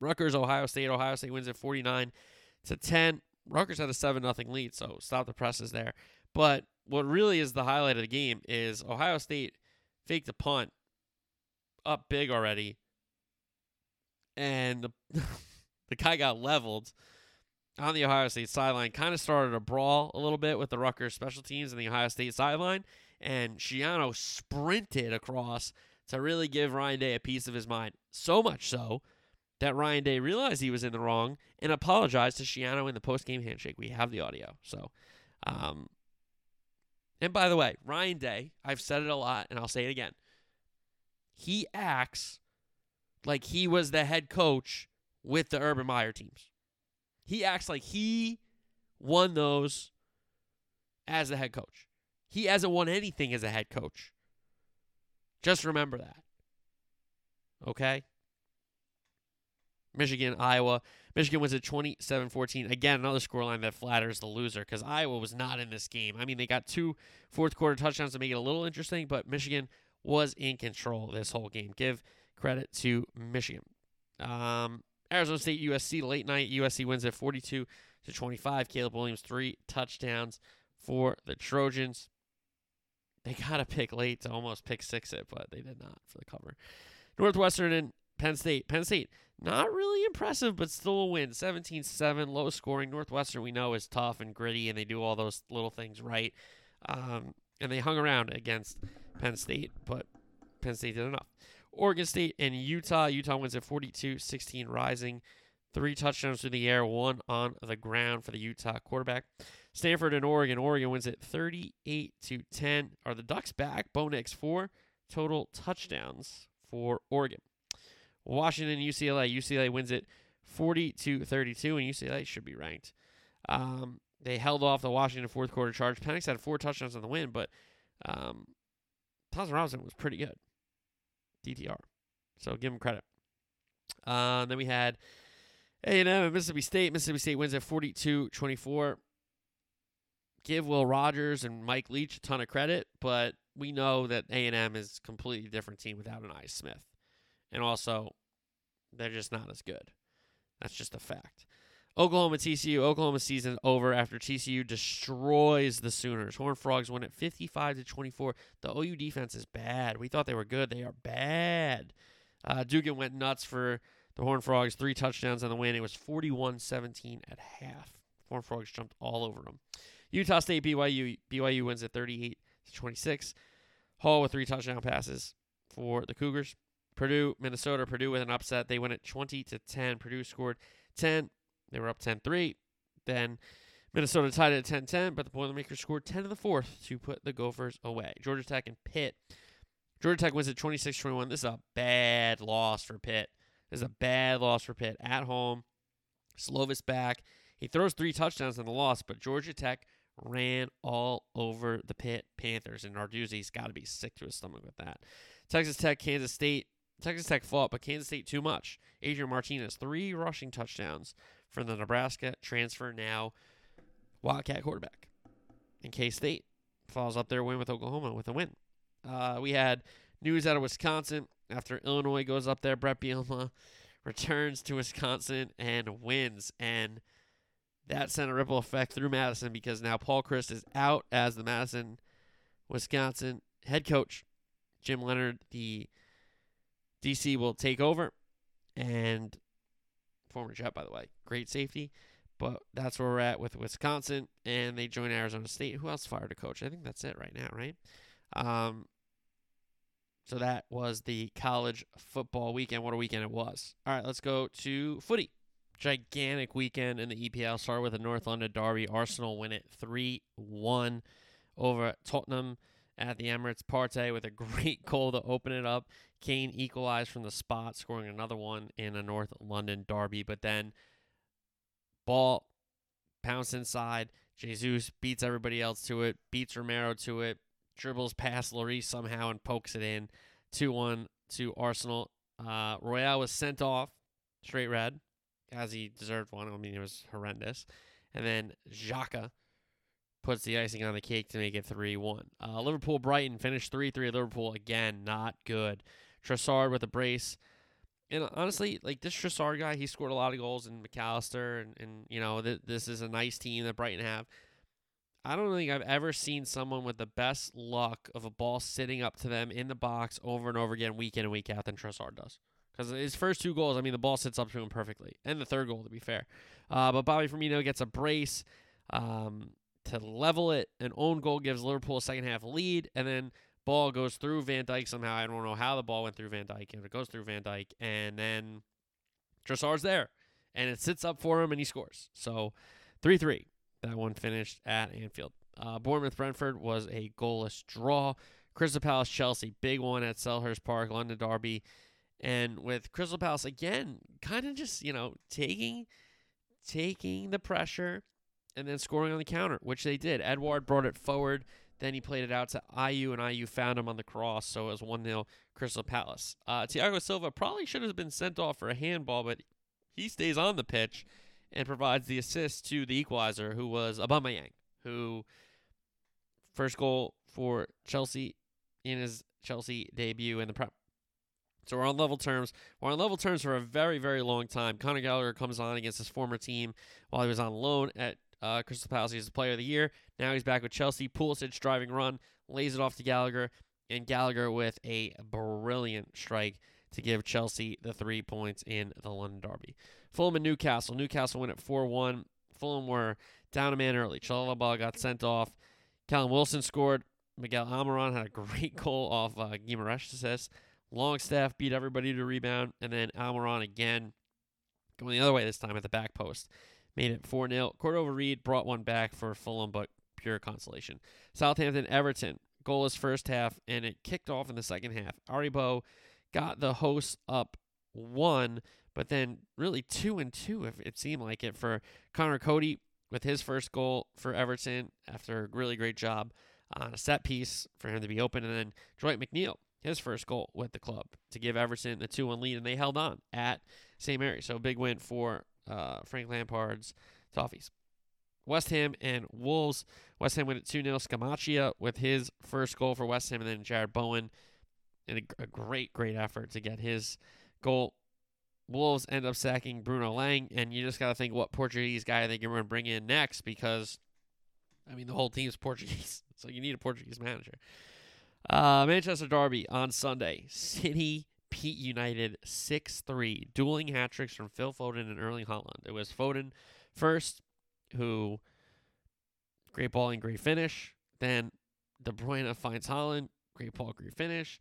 Rutgers, Ohio State. Ohio State wins at 49 to 10. Rutgers had a 7 0 lead, so stop the presses there. But what really is the highlight of the game is Ohio State faked a punt up big already, and the, the guy got leveled on the Ohio State sideline. Kind of started a brawl a little bit with the Rutgers special teams and the Ohio State sideline, and Schiano sprinted across to really give Ryan Day a piece of his mind. So much so that Ryan Day realized he was in the wrong and apologized to Schiano in the post game handshake. We have the audio. So, um, and by the way, Ryan Day, I've said it a lot and I'll say it again. He acts like he was the head coach with the Urban Meyer teams. He acts like he won those as the head coach. He hasn't won anything as a head coach. Just remember that. Okay? Michigan, Iowa. Michigan wins at 27 14. Again, another scoreline that flatters the loser because Iowa was not in this game. I mean, they got two fourth quarter touchdowns to make it a little interesting, but Michigan was in control this whole game. Give credit to Michigan. Um, Arizona State, USC, late night. USC wins at 42 to 25. Caleb Williams, three touchdowns for the Trojans. They got a pick late to almost pick six it, but they did not for the cover. Northwestern and Penn State. Penn State, not really impressive, but still a win. 17 7, low scoring. Northwestern, we know, is tough and gritty, and they do all those little things right. Um, and they hung around against Penn State, but Penn State did enough. Oregon State and Utah. Utah wins at 42 16, rising. Three touchdowns through the air, one on the ground for the Utah quarterback. Stanford and Oregon. Oregon wins at 38 to 10. Are the Ducks back? Bo Nix, four total touchdowns for Oregon. Washington, UCLA. UCLA wins it 40 to 32, and UCLA should be ranked. Um, they held off the Washington fourth quarter charge. Penix had four touchdowns on the win, but um, Thompson Robinson was pretty good. DTR. So give him credit. Uh, then we had A&M and Mississippi State. Mississippi State wins at 42-24. Give Will Rogers and Mike Leach a ton of credit, but we know that A&M is a completely different team without Ainias Smith. And also, they're just not as good. That's just a fact. Oklahoma TCU. Oklahoma season over after TCU destroys the Sooners. Horned Frogs win at 55 to 24. The OU defense is bad. We thought they were good. They are bad. Uh, Duggan went nuts for the Horned Frogs. Three touchdowns on the win. It was 41-17 at half. Horned Frogs jumped all over them. Utah State BYU. BYU wins at 38 to 26. Hall with three touchdown passes for the Cougars. Purdue, Minnesota. Purdue with an upset. They win at 20 to 10. Purdue scored 10. They were up 10 3. Then Minnesota tied it at 10 10, but the Boilermakers scored 10 in the fourth to put the Gophers away. Georgia Tech and Pitt. Georgia Tech wins at 26 21. This is a bad loss for Pitt. This is a bad loss for Pitt. At home, Slovis back. He throws three touchdowns in the loss, but Georgia Tech ran all over the Pitt Panthers, and Narduzzi's got to be sick to his stomach with that. Texas Tech, Kansas State. Texas Tech fought, but Kansas State too much. Adrian Martinez, three rushing touchdowns for the Nebraska transfer now Wildcat quarterback. And K State follows up their win with Oklahoma with a win. Uh, we had news out of Wisconsin after Illinois goes up there. Bret Bielema returns to Wisconsin and wins. And that sent a ripple effect through Madison because now Paul Chryst is out as the Madison, Wisconsin head coach. Jim Leonhard, the DC, will take over. And former Jet, by the way. Great safety. But that's where we're at with Wisconsin, and they join Arizona State. Who else fired a coach? I think that's it right now, right? Um, so that was the college football weekend. What a weekend it was. All right, let's go to footy. Gigantic weekend in the EPL. Start with the North London Derby. Arsenal win it 3 1 over Tottenham at the Emirates. Partey with a great goal to open it up. Kane equalized from the spot, scoring another one in a North London Derby. But then ball pounced inside. Jesus beats everybody else to it, beats Romero to it, dribbles past Lloris somehow and pokes it in. 2 1 to Arsenal. Uh, Royal was sent off, straight red, as he deserved one. I mean, it was horrendous. And then Xhaka puts the icing on the cake to make it 3 1. Uh, Liverpool Brighton finished 3 3. Liverpool, again, not good. Trossard with a brace. And honestly, like this Trossard guy, he scored a lot of goals in McAllister, and, and you know, th- this is a nice team that Brighton have. I don't think I've ever seen someone with the best luck of a ball sitting up to them in the box over and over again, week in and week out, than Trossard does. Because his first two goals, I mean, the ball sits up to him perfectly, and the third goal, to be fair. Uh, but Bobby Firmino gets a brace um, to level it. An own goal gives Liverpool a second half lead, and then ball goes through Van Dijk somehow. I don't know how the ball went through Van Dijk. and it goes through Van Dijk. and then Trossard's there, and it sits up for him, and he scores. So, three three. That one finished at Anfield. Uh, Bournemouth Brentford was a goalless draw. Crystal Palace Chelsea, big one at Selhurst Park, London Derby. And with Crystal Palace again, kind of just, you know, taking taking the pressure and then scoring on the counter, which they did. Edouard brought it forward, then he played it out to Ayew, and Ayew found him on the cross, so it was 1 0 Crystal Palace. Uh, Thiago Silva probably should have been sent off for a handball, but he stays on the pitch and provides the assist to the equalizer, who was Aubameyang, who first goal for Chelsea in his Chelsea debut in the. So we're on level terms. We're on level terms for a very, very long time. Conor Gallagher comes on against his former team while he was on loan at uh, Crystal Palace. He's the player of the year. Now he's back with Chelsea. Pulisic driving run, lays it off to Gallagher, and Gallagher with a brilliant strike to give Chelsea the three points in the London Derby. Fulham and Newcastle. Newcastle win at 4 1. Fulham were down a man early. Chalobah got sent off. Callum Wilson scored. Miguel Almiron had a great goal off uh, Guimaraes assist. Longstaff beat everybody to rebound. And then Almiron again going the other way this time at the back post. Made it 4 0. Cordova Reid brought one back for Fulham, but pure consolation. Southampton Everton. Goalless first half, and it kicked off in the second half. Aribo got the hosts up one, but then really two and two, if it seemed like it, for Conor Coady with his first goal for Everton after a really great job on a set piece for him to be open, and then Dwight McNeil, his first goal with the club to give Everton the 2 1 lead, and they held on at St. Mary. So a big win for uh, Frank Lampard's Toffees. West Ham and Wolves. West Ham win at 2 0. Scamacca with his first goal for West Ham, and then Jarrod Bowen in a, a great, great effort to get his goal. Wolves end up sacking Bruno Lage, and you just got to think what Portuguese guy going to bring in next because, I mean, the whole team's Portuguese, so you need a Portuguese manager. Uh, Manchester Derby on Sunday. City Pete United 6 3. Dueling hat tricks from Phil Foden and Erling Haaland. It was Foden first, who great ball and great finish. Then De Bruyne finds Haaland. Great ball, great finish.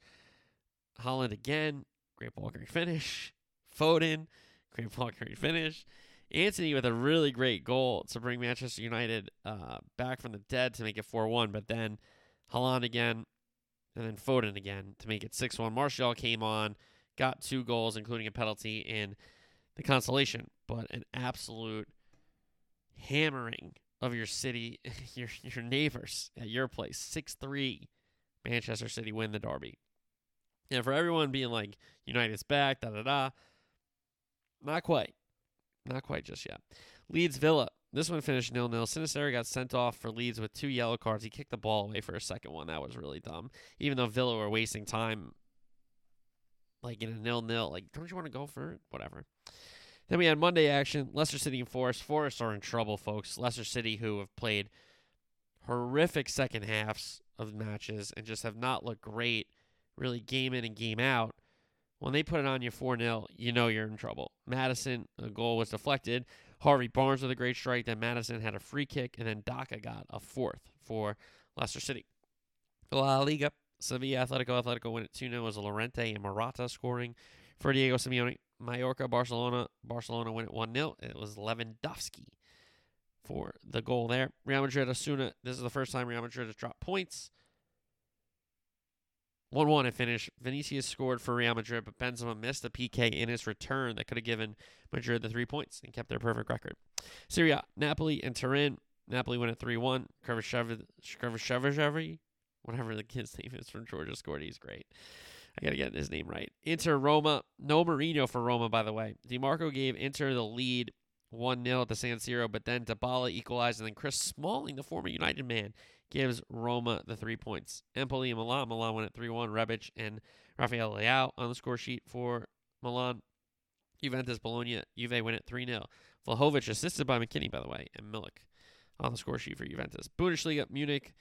Haaland again. Great ball, great finish. Foden. Great ball, great finish. Antony with a really great goal to bring Manchester United uh, back from the dead to make it 4 1. But then Haaland again, and then Foden again to make it 6 1. Martial came on, got two goals, including a penalty in the consolation, but an absolute hammering of your city, your your neighbors at your place. 6 3. Manchester City win the derby. And for everyone being like, United's back, da da da, not quite. Not quite just yet. Leeds Villa. This one finished nil nil. Sinisterra got sent off for Leeds with two yellow cards. He kicked the ball away for a second one. That was really dumb. Even though Villa were wasting time, like in a nil nil. Like, don't you want to go for it? Whatever. Then we had Monday action. Leicester City and Forest. Forest are in trouble, folks. Leicester City, who have played horrific second halves of matches and just have not looked great, really game in and game out. When they put it on you 4 0, you know you're in trouble. Maddison, a goal was deflected. Harvey Barnes with a great strike. Then Maddison had a free kick, and then Daka got a fourth for Leicester City. La Liga, Sevilla Atletico Atletico win it 2 0 was Lorente and Morata scoring for Diego Simeone. Mallorca Barcelona Barcelona win it 1 0. It was Lewandowski for the goal there. Real Madrid Osasuna. This is the first time Real Madrid has dropped points. 1 1 to finish. Vinicius scored for Real Madrid, but Benzema missed a PK in his return that could have given Madrid the three points and kept their perfect record. Serie A, Napoli and Turin. Napoli win at 3 1. Kvaratskhelia, whatever the kid's name is from Georgia, scored. He's great. I got to get his name right. Inter Roma. No Mourinho for Roma, by the way. DiMarco gave Inter the lead 1 0 at the San Siro, but then Dybala equalized, and then Chris Smalling, the former United man, gives Roma the three points. Empoli and Milan. Milan went at 3 1. Rebic and Rafael Leao on the score sheet for Milan. Juventus Bologna. Juve win at 3 0. Vlahovic assisted by McKennie, by the way, and Milik on the score sheet for Juventus. Bundesliga, Munich.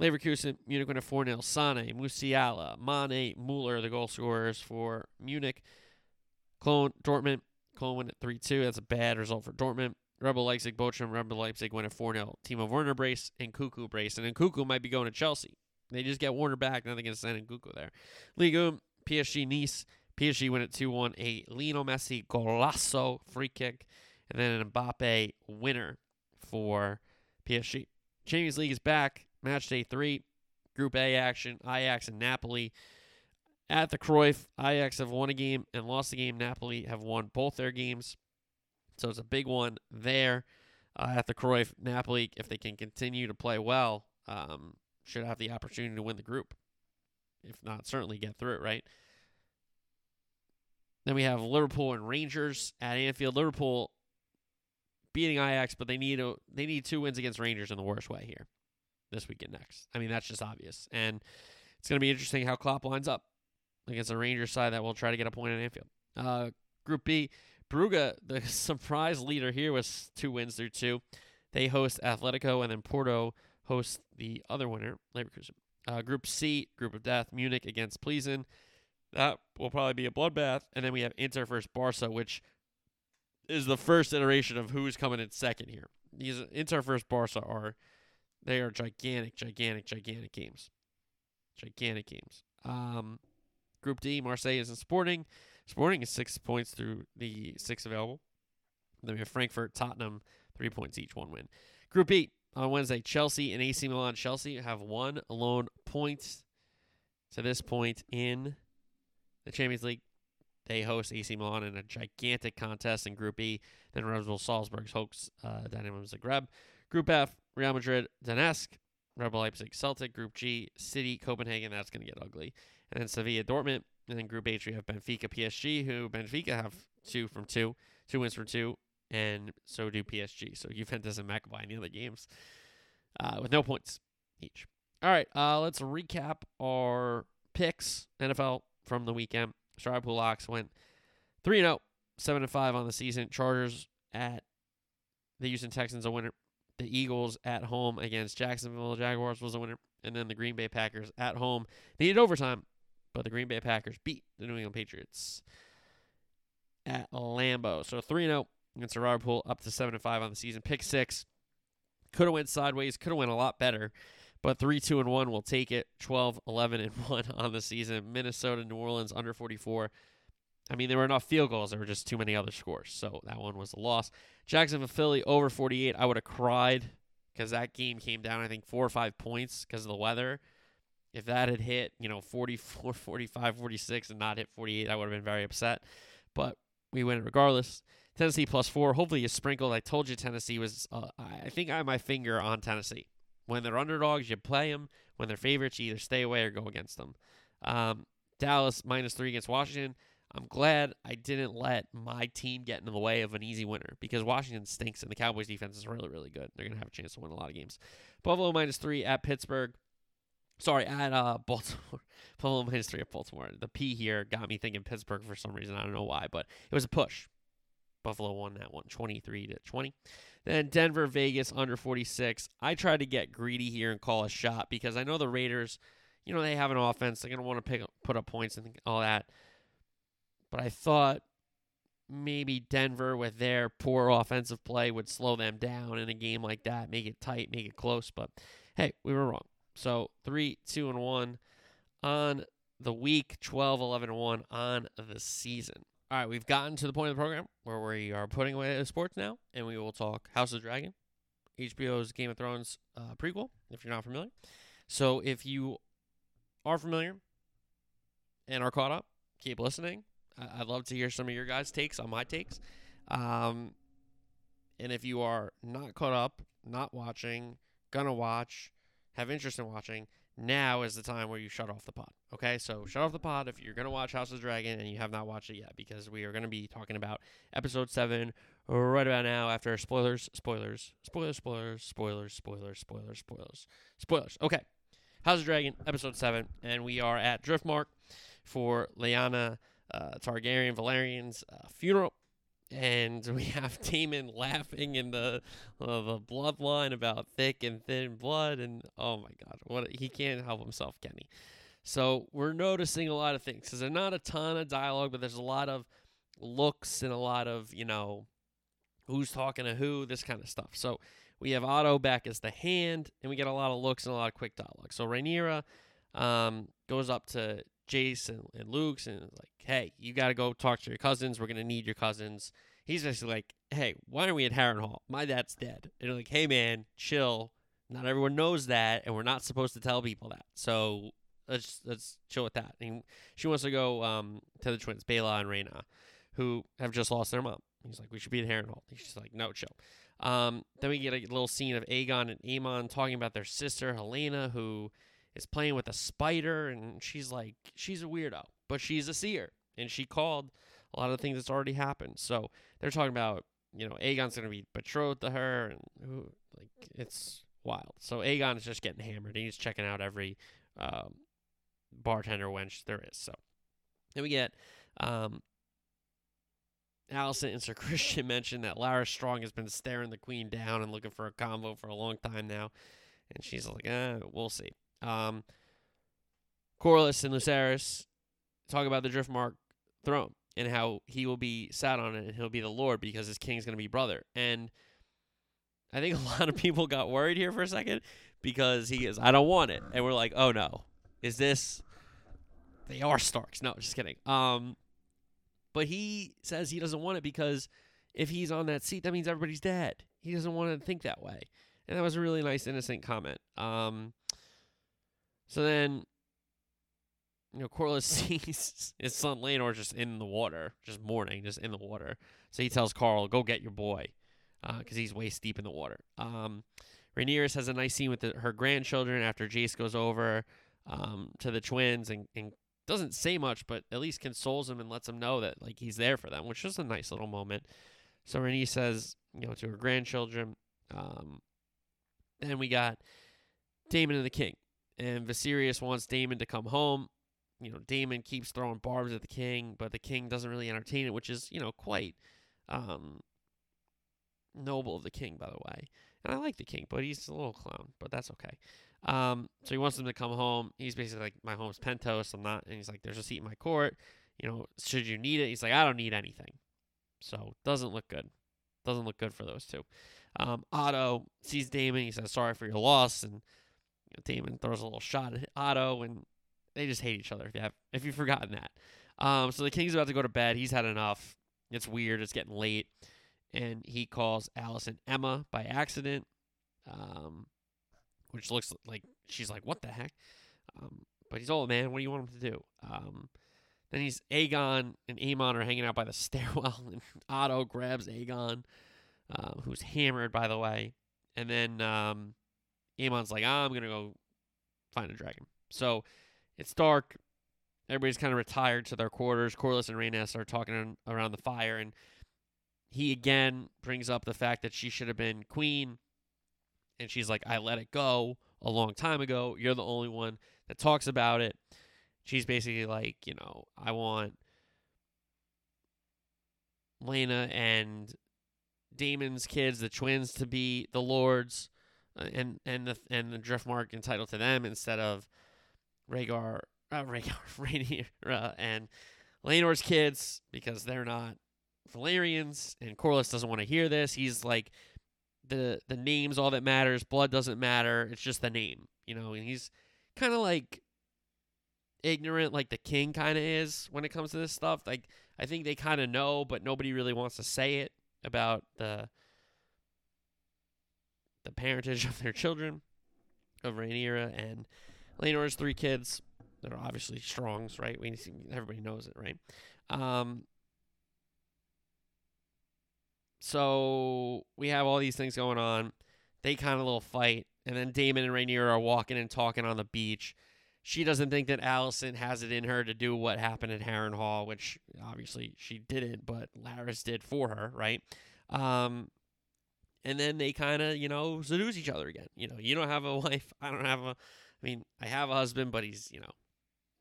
Leverkusen, Munich win at 4 0. Sane, Musiala, Mane, Muller, the goal scorers for Munich. Dortmund. Cologne win at 3 2. That's a bad result for Dortmund. Rebel Leipzig, Bochum, Rebel Leipzig win at 4 0. Timo Werner brace and Nkunku brace. And Nkunku might be going to Chelsea. They just get Werner back. Now they're going to there. Ligue 1, PSG Nice. PSG win at 2 1. A Lionel Messi golazo free kick. And then an Mbappe winner for PSG. Champions League is back. Match day three. Group A action. Ajax and Napoli. At the Cruyff, Ajax have won a game and lost a game. Napoli have won both their games. So it's a big one there uh, at the Cruyff. Napoli, if they can continue to play well, um, should have the opportunity to win the group. If not, certainly get through it, right? Then we have Liverpool and Rangers at Anfield. Liverpool beating Ajax, but they need a, they need two wins against Rangers in the worst way here this weekend next. I mean, that's just obvious. And it's going to be interesting how Klopp lines up against a Rangers side that will try to get a point at Anfield. Uh, Group B, Brugge, the surprise leader here was two wins through two. They host Atletico, and then Porto hosts the other winner, Leverkusen. Uh, group C, Group of Death, Munich against Plzen. That will probably be a bloodbath. And then we have Inter versus Barca, which is the first iteration of who's coming in second here. These Inter versus Barca are they are gigantic, gigantic, gigantic games. Gigantic games. Um, Group D, Marseille is in Sporting. Sporting is six points through the six available. Then we have Frankfurt, Tottenham, three points each, one win. Group E on Wednesday, Chelsea and AC Milan. Chelsea have one alone point to this point in the Champions League. They host AC Milan in a gigantic contest in Group E. Then Red Bull Salzburg hosts uh, Dynamo Zagreb. Group F, Real Madrid, Donetsk, Rebel Leipzig, Celtic. Group G, City, Copenhagen. That's going to get ugly. And then Sevilla, Dortmund. And then Group H, we have Benfica, PSG, who Benfica have two from two, two wins from two, and so do PSG. So Juventus and Maccabi in the other games uh, with no points each. All right, uh, let's recap our picks NFL from the weekend. Pool Locks went 3 0, 7 5 on the season. Chargers at the Houston Texans, a winner. The Eagles at home against Jacksonville Jaguars was a winner. And then the Green Bay Packers at home needed overtime, but the Green Bay Packers beat the New England Patriots at Lambeau. So 3 0 against the Pool, up to 7 5 on the season. Pick six. Could have went sideways, could have went a lot better. But 3 2 and 1 will take it. 12 11 and 1 on the season. Minnesota, New Orleans under 44. I mean, there were enough field goals. There were just too many other scores. So that one was a loss. Jacksonville, Philly over 48. I would have cried because that game came down, I think, four or five points because of the weather. If that had hit, you know, 44, 45, 46 and not hit 48, I would have been very upset. But we win it regardless. Tennessee plus four. Hopefully you sprinkled. I told you Tennessee was, uh, I think I have my finger on Tennessee. When they're underdogs, you play them. When they're favorites, you either stay away or go against them. Um, Dallas minus three against Washington. I'm glad I didn't let my team get in the way of an easy winner because Washington stinks and the Cowboys defense is really, really good. They're going to have a chance to win a lot of games. Buffalo minus three at Pittsburgh. Sorry, at uh, Baltimore. Minus three of Baltimore. The P here got me thinking Pittsburgh for some reason. I don't know why, but it was a push. Buffalo won that one, 23 to 20. Then Denver, Vegas under 46. I tried to get greedy here and call a shot because I know the Raiders, you know, they have an offense. They're going to want to pick put up points and all that. but I thought maybe Denver with their poor offensive play would slow them down in a game like that, make it tight, make it close. But hey, we were wrong. So three, two, and one on the week, 12, 11, and 1 on the season. All right, we've gotten to the point of the program where we are putting away the sports now, and we will talk House of Dragon, HBO's Game of Thrones uh, prequel, if you're not familiar. So if you are familiar and are caught up, keep listening. I- I'd love to hear some of your guys' takes on my takes. Um, and if you are not caught up, not watching, gonna watch, have interest in watching, now is the time where you shut off the pod. Okay, so shut off the pod if you're gonna watch House of Dragon and you have not watched it yet, because we are gonna be talking about episode seven right about now. After spoilers, spoilers, spoilers, spoilers, spoilers, spoilers, spoilers, spoilers, spoilers. Okay, House of Dragon episode seven, and we are at Driftmark for Laena uh, Targaryen Velaryon's uh, funeral and we have Daemon laughing in the uh, the bloodline about thick and thin blood, and oh my god, what he can't help himself, Kenny. So we're noticing a lot of things. There's not a ton of dialogue, but there's a lot of looks and a lot of you know who's talking to who, this kind of stuff. So we have Otto back as the hand, and we get a lot of looks and a lot of quick dialogue. So Rhaenyra um, goes up to Jace and, and Luke's and like, hey, you got to go talk to your cousins. We're going to need your cousins. He's basically like, hey, why aren't we at Harrenhal? My dad's dead. And they're like, hey, man, chill. Not everyone knows that, and we're not supposed to tell people that. So let's let's chill with that. And she wants to go um, to the twins, Baela and Rhaena, who have just lost their mom. He's like, we should be at Harrenhal. She's like, no, chill. Um, then we get a little scene of Aegon and Aemon talking about their sister Helaena, who is playing with a spider, and she's like, she's a weirdo, but she's a seer, and she called a lot of things that's already happened. So they're talking about, you know, Aegon's gonna be betrothed to her, and who, like it's wild. So Aegon is just getting hammered, and he's checking out every um, bartender wench there is. So then we get um, Alicent and Sir Criston mentioned that Larys Strong has been staring the queen down and looking for a convo for a long time now. And she's like, eh, we'll see. Um, Corlys and Lucerys talk about the Driftmark throne and how he will be sat on it and he'll be the Lord because his king's going to be brother. And I think a lot of people got worried here for a second because he is, I don't want it. And we're like, oh no, is this, they are Starks. No, just kidding. Um, but he says he doesn't want it because if he's on that seat, that means everybody's dead. He doesn't want to think that way. And that was a really nice, innocent comment. Um, so then, you know, Corlys sees his son Laenor just in the water, just mourning, just in the water. So he tells Carl, go get your boy, because uh, he's waist deep in the water. Um, Rhaenyra has a nice scene with the, her grandchildren after Jace goes over um, to the twins and, and doesn't say much, but at least consoles him and lets him know that like he's there for them, which is a nice little moment. So Renee says, you know, to her grandchildren. Um, then we got Daemon and the King, and Viserys wants Daemon to come home. You know, Daemon keeps throwing barbs at the king, but the king doesn't really entertain it, which is you know quite um, noble of the king, by the way. And I like the king, but he's a little clown, but that's okay. Um, so he wants them to come home. He's basically like, my home's Pentos. I'm not, and he's like, there's a seat in my court. You know, should you need it? He's like, I don't need anything. So doesn't look good. Doesn't look good for those two. Um, Otto sees Daemon. He says, sorry for your loss. And you know, Daemon throws a little shot at Otto, and they just hate each other. If you have, if you've forgotten that. Um, so the king's about to go to bed. He's had enough. It's weird. It's getting late, and he calls Alicent Aemma by accident. Um, which looks like she's like, "What the heck?" Um, but he's old man. What do you want him to do? Um, then he's Aegon and Aemon are hanging out by the stairwell, and Otto grabs Aegon, uh, who's hammered, by the way. And then um, Aemon's like, "I'm gonna go find a dragon." So it's dark. Everybody's kind of retired to their quarters. Corlys and Rhaenys are talking around the fire, and he again brings up the fact that she should have been queen and she's like, I let it go a long time ago. You're the only one that talks about it. She's basically like, you know, I want Laena and Daemon's kids, the twins, to be the lords, and and the and the Driftmark entitled to them instead of Rhaegar, uh, Rhaegar, Rhaenyra, and Laenor's kids, because they're not Valyrians, and Corlys doesn't want to hear this. He's like, the the name's all that matters. Blood doesn't matter. It's just the name, you know. And he's kind of like ignorant, like the king kind of is when it comes to this stuff. Like I think they kind of know, but nobody really wants to say it about the the parentage of their children of Rhaenyra and Laenor's three kids. They're obviously Strongs, right? We everybody knows it, right? Um, so we have all these things going on. They kind of little fight, and then Daemon and Rhaenyra are walking and talking on the beach. She doesn't think that Alicent has it in her to do what happened at Harrenhal, which obviously she didn't, but Larys did for her, right? Um, and then they kind of, you know, seduce each other again. You know, you don't have a wife, I don't have a. I mean, I have a husband, but he's, you know,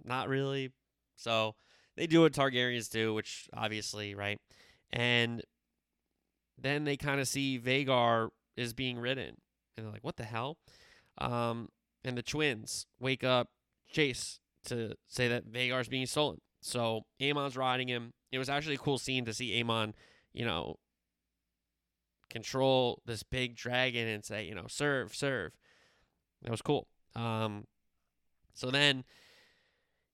not really. So they do what Targaryens do, which obviously, right? And then they kind of see Vhagar is being ridden, and they're like, "What the hell?" Um, and the twins wake up Jace to say that Vhagar's being stolen. So Aemon's riding him. It was actually a cool scene to see Aemon, you know, control this big dragon and say, you know, serve, serve. That was cool. Um, so then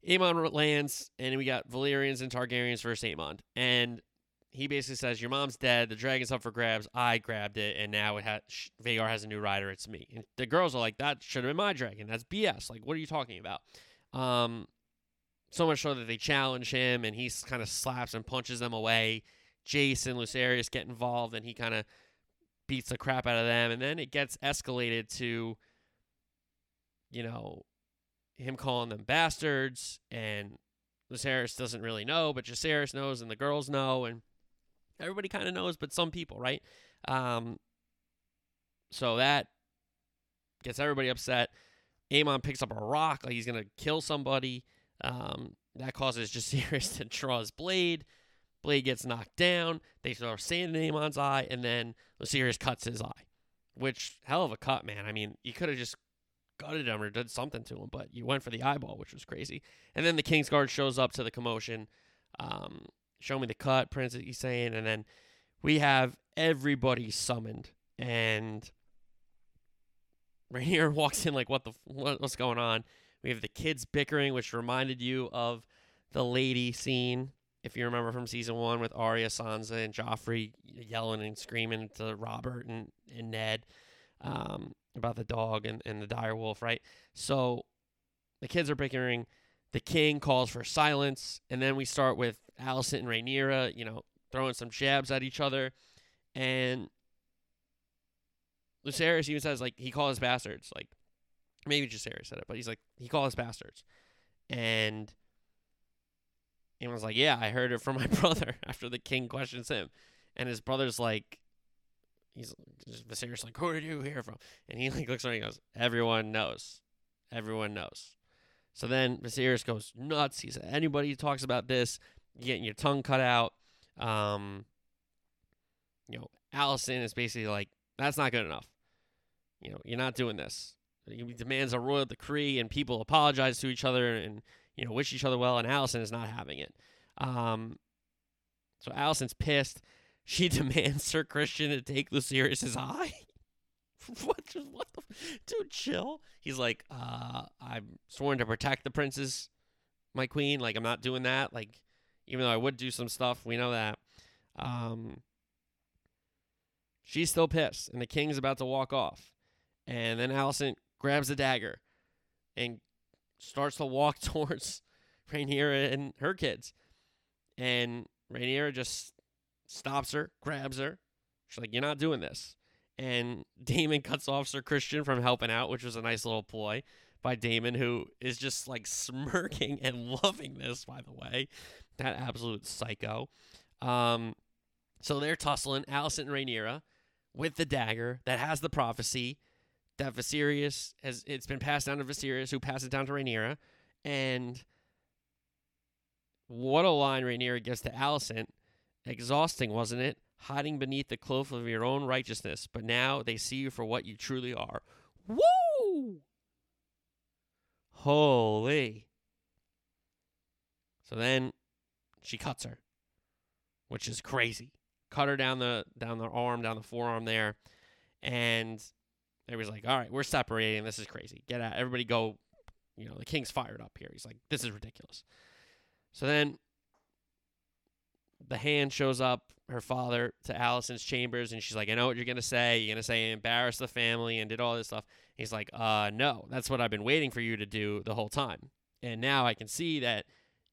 Aemon lands, and we got Valyrians and Targaryens versus Aemon. And he basically says, "Your mom's dead. The dragon's up for grabs. I grabbed it, and now it has Vhagar has a new rider. It's me." And the girls are like, "That should have been my dragon. That's BS. Like, what are you talking about?" Um, so much so that they challenge him, and he kind of slaps and punches them away. Jason Lucerys get involved, and he kind of beats the crap out of them, and then it gets escalated to, you know, him calling them bastards, and Lucerys doesn't really know, but Jacaerys knows, and the girls know, and everybody kind of knows, but some people, right? Um, so that gets everybody upset. Amon picks up a rock like he's gonna kill somebody. Um, that causes Jacaerys to draw his blade. Blade gets knocked down. They start sand in Aemon's eye, and then Lucerys cuts his eye. Which hell of a cut, man. I mean, you could have just gutted him or did something to him, but you went for the eyeball, which was crazy. And then the Kingsguard shows up to the commotion. Um, show me the cut, Prince he's saying, and then we have everybody summoned, and Rhaenyra walks in like, what the what, what's going on? We have the kids bickering, which reminded you of the lady scene, if you remember from season one with Arya, Sansa, and Joffrey yelling and screaming to Robert and, and Ned um, about the dog and, and the dire wolf, right? So the kids are bickering. The king calls for silence, and then we start with Alicent and Rhaenyra, you know, throwing some jabs at each other, and Lucerys even says like he calls bastards, like maybe Jacaerys said it, but he's like he calls bastards, and was like, yeah, I heard it from my brother after the king questions him, and his brother's like, he's Viserys like, who did you hear from? And he like looks around and goes, everyone knows, everyone knows. So then Viserys goes nuts. He said, anybody who talks about this, getting your tongue cut out. Um, you know, Alicent is basically like, that's not good enough. You know, you're not doing this. He demands a royal decree, and people apologize to each other and you know wish each other well. And Alicent is not having it. Um, so Alicent's pissed. She demands Sir Criston to take Lucerys' eye. what? What the? Dude, chill. He's like, uh, I'm sworn to protect the princess, my queen. Like, I'm not doing that. Like, even though I would do some stuff, we know that. Um, she's still pissed, and the king's about to walk off. And then Alicent grabs the dagger and starts to walk towards Rhaenyra and her kids. And Rhaenyra just stops her, grabs her. She's like, You're not doing this. And Daemon cuts off Sir Criston from helping out, which was a nice little ploy by Daemon, who is just like smirking and loving this, by the way. That absolute psycho. Um, so they're tussling Alicent and Rhaenyra with the dagger that has the prophecy that Viserys has. It's been passed down to Viserys, who passes it down to Rhaenyra, and what a line Rhaenyra gets to Alicent. Exhausting, wasn't it? Hiding beneath the cloak of your own righteousness, but now they see you for what you truly are. Woo! Holy. So then she cuts her, which is crazy. Cut her down the down the arm, down the forearm there, and everybody's like, "All right, we're separating. This is crazy. Get out. Everybody go." You know, the king's fired up here. He's like, "This is ridiculous." So then the hand shows up, her father, to Alicent's chambers, and she's like, I know what you're going to say. You're going to say embarrass the family and did all this stuff. He's like, uh, no, that's what I've been waiting for you to do the whole time. And now I can see that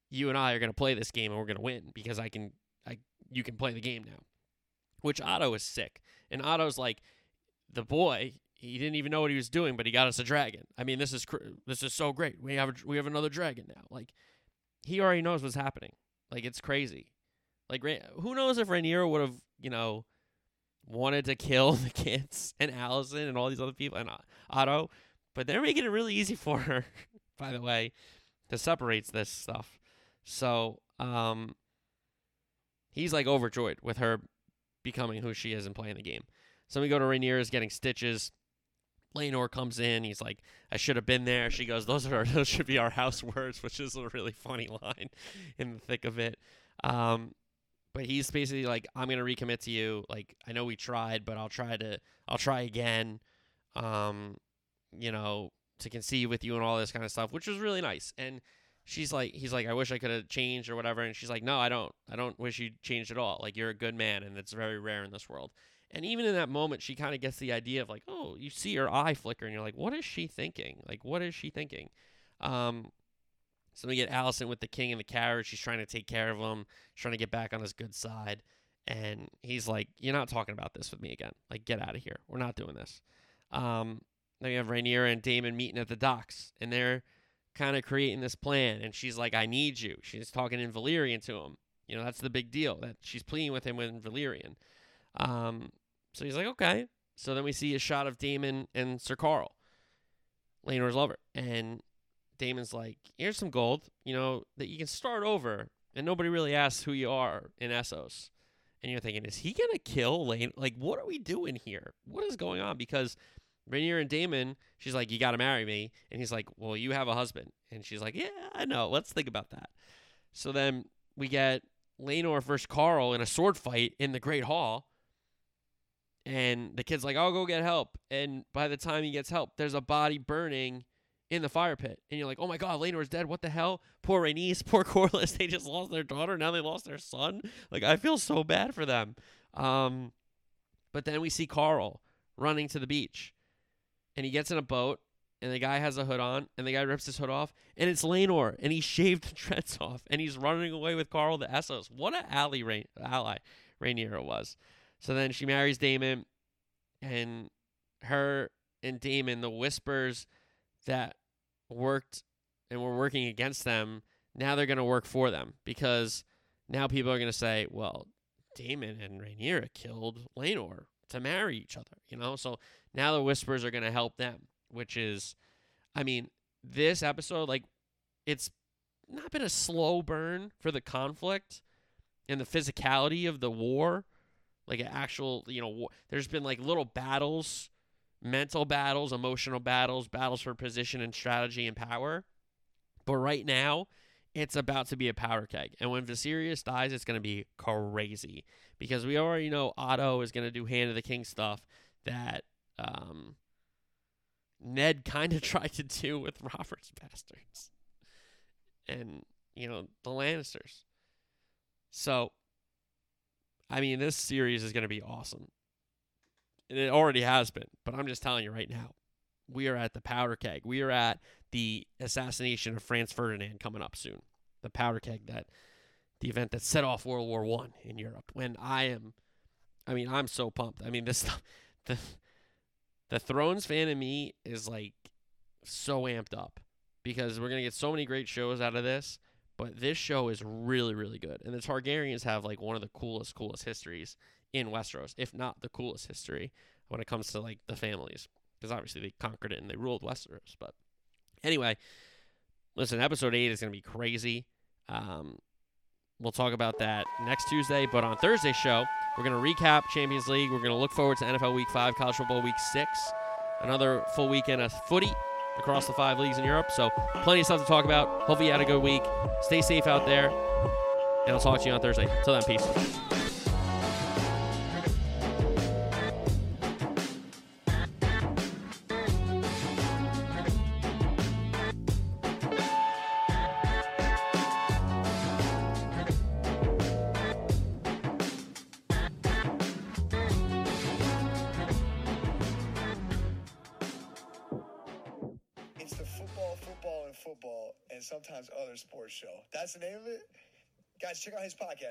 you and I are going to play this game and we're going to win because I can, I, you can play the game now. Which Otto is sick. And Otto's like, the boy, he didn't even know what he was doing, but he got us a dragon. I mean, this is cr- this is so great. We have a, we have another dragon now. Like, he already knows what's happening. Like, it's crazy. Like, who knows if Rhaenyra would have, you know, wanted to kill the kids and Alicent and all these other people and Otto, but they're making it really easy for her, by the way, to separate this stuff. So, um, he's like overjoyed with her becoming who she is and playing the game. So we go to Rhaenyra's getting stitches. Laenor comes in. He's like, "I should have been there." She goes, "Those are those should be our house words," which is a really funny line in the thick of it. Um, but he's basically like i'm going to recommit to you like i know we tried but i'll try to i'll try again um you know to conceive with you and all this kind of stuff which was really nice and she's like he's like i wish i could have changed or whatever and she's like no i don't i don't wish you changed at all like you're a good man and it's very rare in this world and even in that moment she kind of gets the idea of like oh you see her eye flicker and you're like what is she thinking like what is she thinking um so we get Alicent with the king in the carriage. She's trying to take care of him, trying to get back on his good side. And he's like, You're not talking about this with me again. Like, get out of here. We're not doing this. Um, then we have Rhaenyra and Daemon meeting at the docks, and they're kind of creating this plan. And she's like, I need you. She's talking in Valyrian to him. You know, that's the big deal that she's pleading with him in Valyrian. Um, so he's like, okay. So then we see a shot of Daemon and Sir Qarl, Laenor's lover, and Daemon's like, here's some gold, you know, that you can start over, and nobody really asks who you are in Essos. And you're thinking, is he gonna kill Lane? Like, what are we doing here? What is going on? Because Rhaenyra and Daemon, she's like, you gotta marry me, and he's like, well, you have a husband, and she's like, yeah, I know. Let's think about that. So then we get Laenor versus Qarl in a sword fight in the Great Hall. And the kid's like, I'll go get help. And by the time he gets help, there's a body burning in the fire pit. And you're like, oh my God, Laenor's dead. What the hell? Poor Rhaenys, poor Corlys. They just lost their daughter. Now they lost their son. Like, I feel so bad for them. Um, but then we see Qarl running to the beach. And he gets in a boat. And the guy has a hood on. And the guy rips his hood off. And it's Laenor. And he shaved the dreads off. And he's running away with Qarl the Essos. What an ally, Rain- ally Rhaenyra was. So then she marries Daemon, And her and Daemon, the whispers that worked and were working against them, now they're going to work for them because now people are going to say, well, Daemon and Rhaenyra killed Laenor to marry each other, you know? So now the whispers are going to help them, which is, I mean, this episode, like, it's not been a slow burn for the conflict and the physicality of the war. Like an actual, you know, there's been like little battles mental battles, emotional battles, battles for position and strategy and power. But right now, it's about to be a power keg. And when Viserys dies, it's going to be crazy because we already know Otto is going to do Hand of the King stuff that um, Ned kind of tried to do with Robert's bastards and, you know, the Lannisters. So, I mean, this series is going to be awesome and it already has been. But I'm just telling you right now, we are at the powder keg. We are at the assassination of Franz Ferdinand coming up soon. The powder keg that the event that set off World War One in Europe. When I am, I mean, I'm so pumped. I mean, this the the Thrones fan in me is like so amped up because we're gonna get so many great shows out of this. But this show is really, really good, and the Targaryens have like one of the coolest, coolest histories in Westeros, if not the coolest history when it comes to like the families, because obviously they conquered it and they ruled Westeros. But anyway, listen, episode eight is going to be crazy. Um, we'll talk about that next Tuesday. But on Thursday's show, we're going to recap Champions League. We're going to look forward to NFL Week Five, College Football Week Six, another full weekend of footy across the five leagues in Europe. So plenty of stuff to talk about. Hopefully you had a good week. Stay safe out there. And I'll talk to you on Thursday. Till then, peace.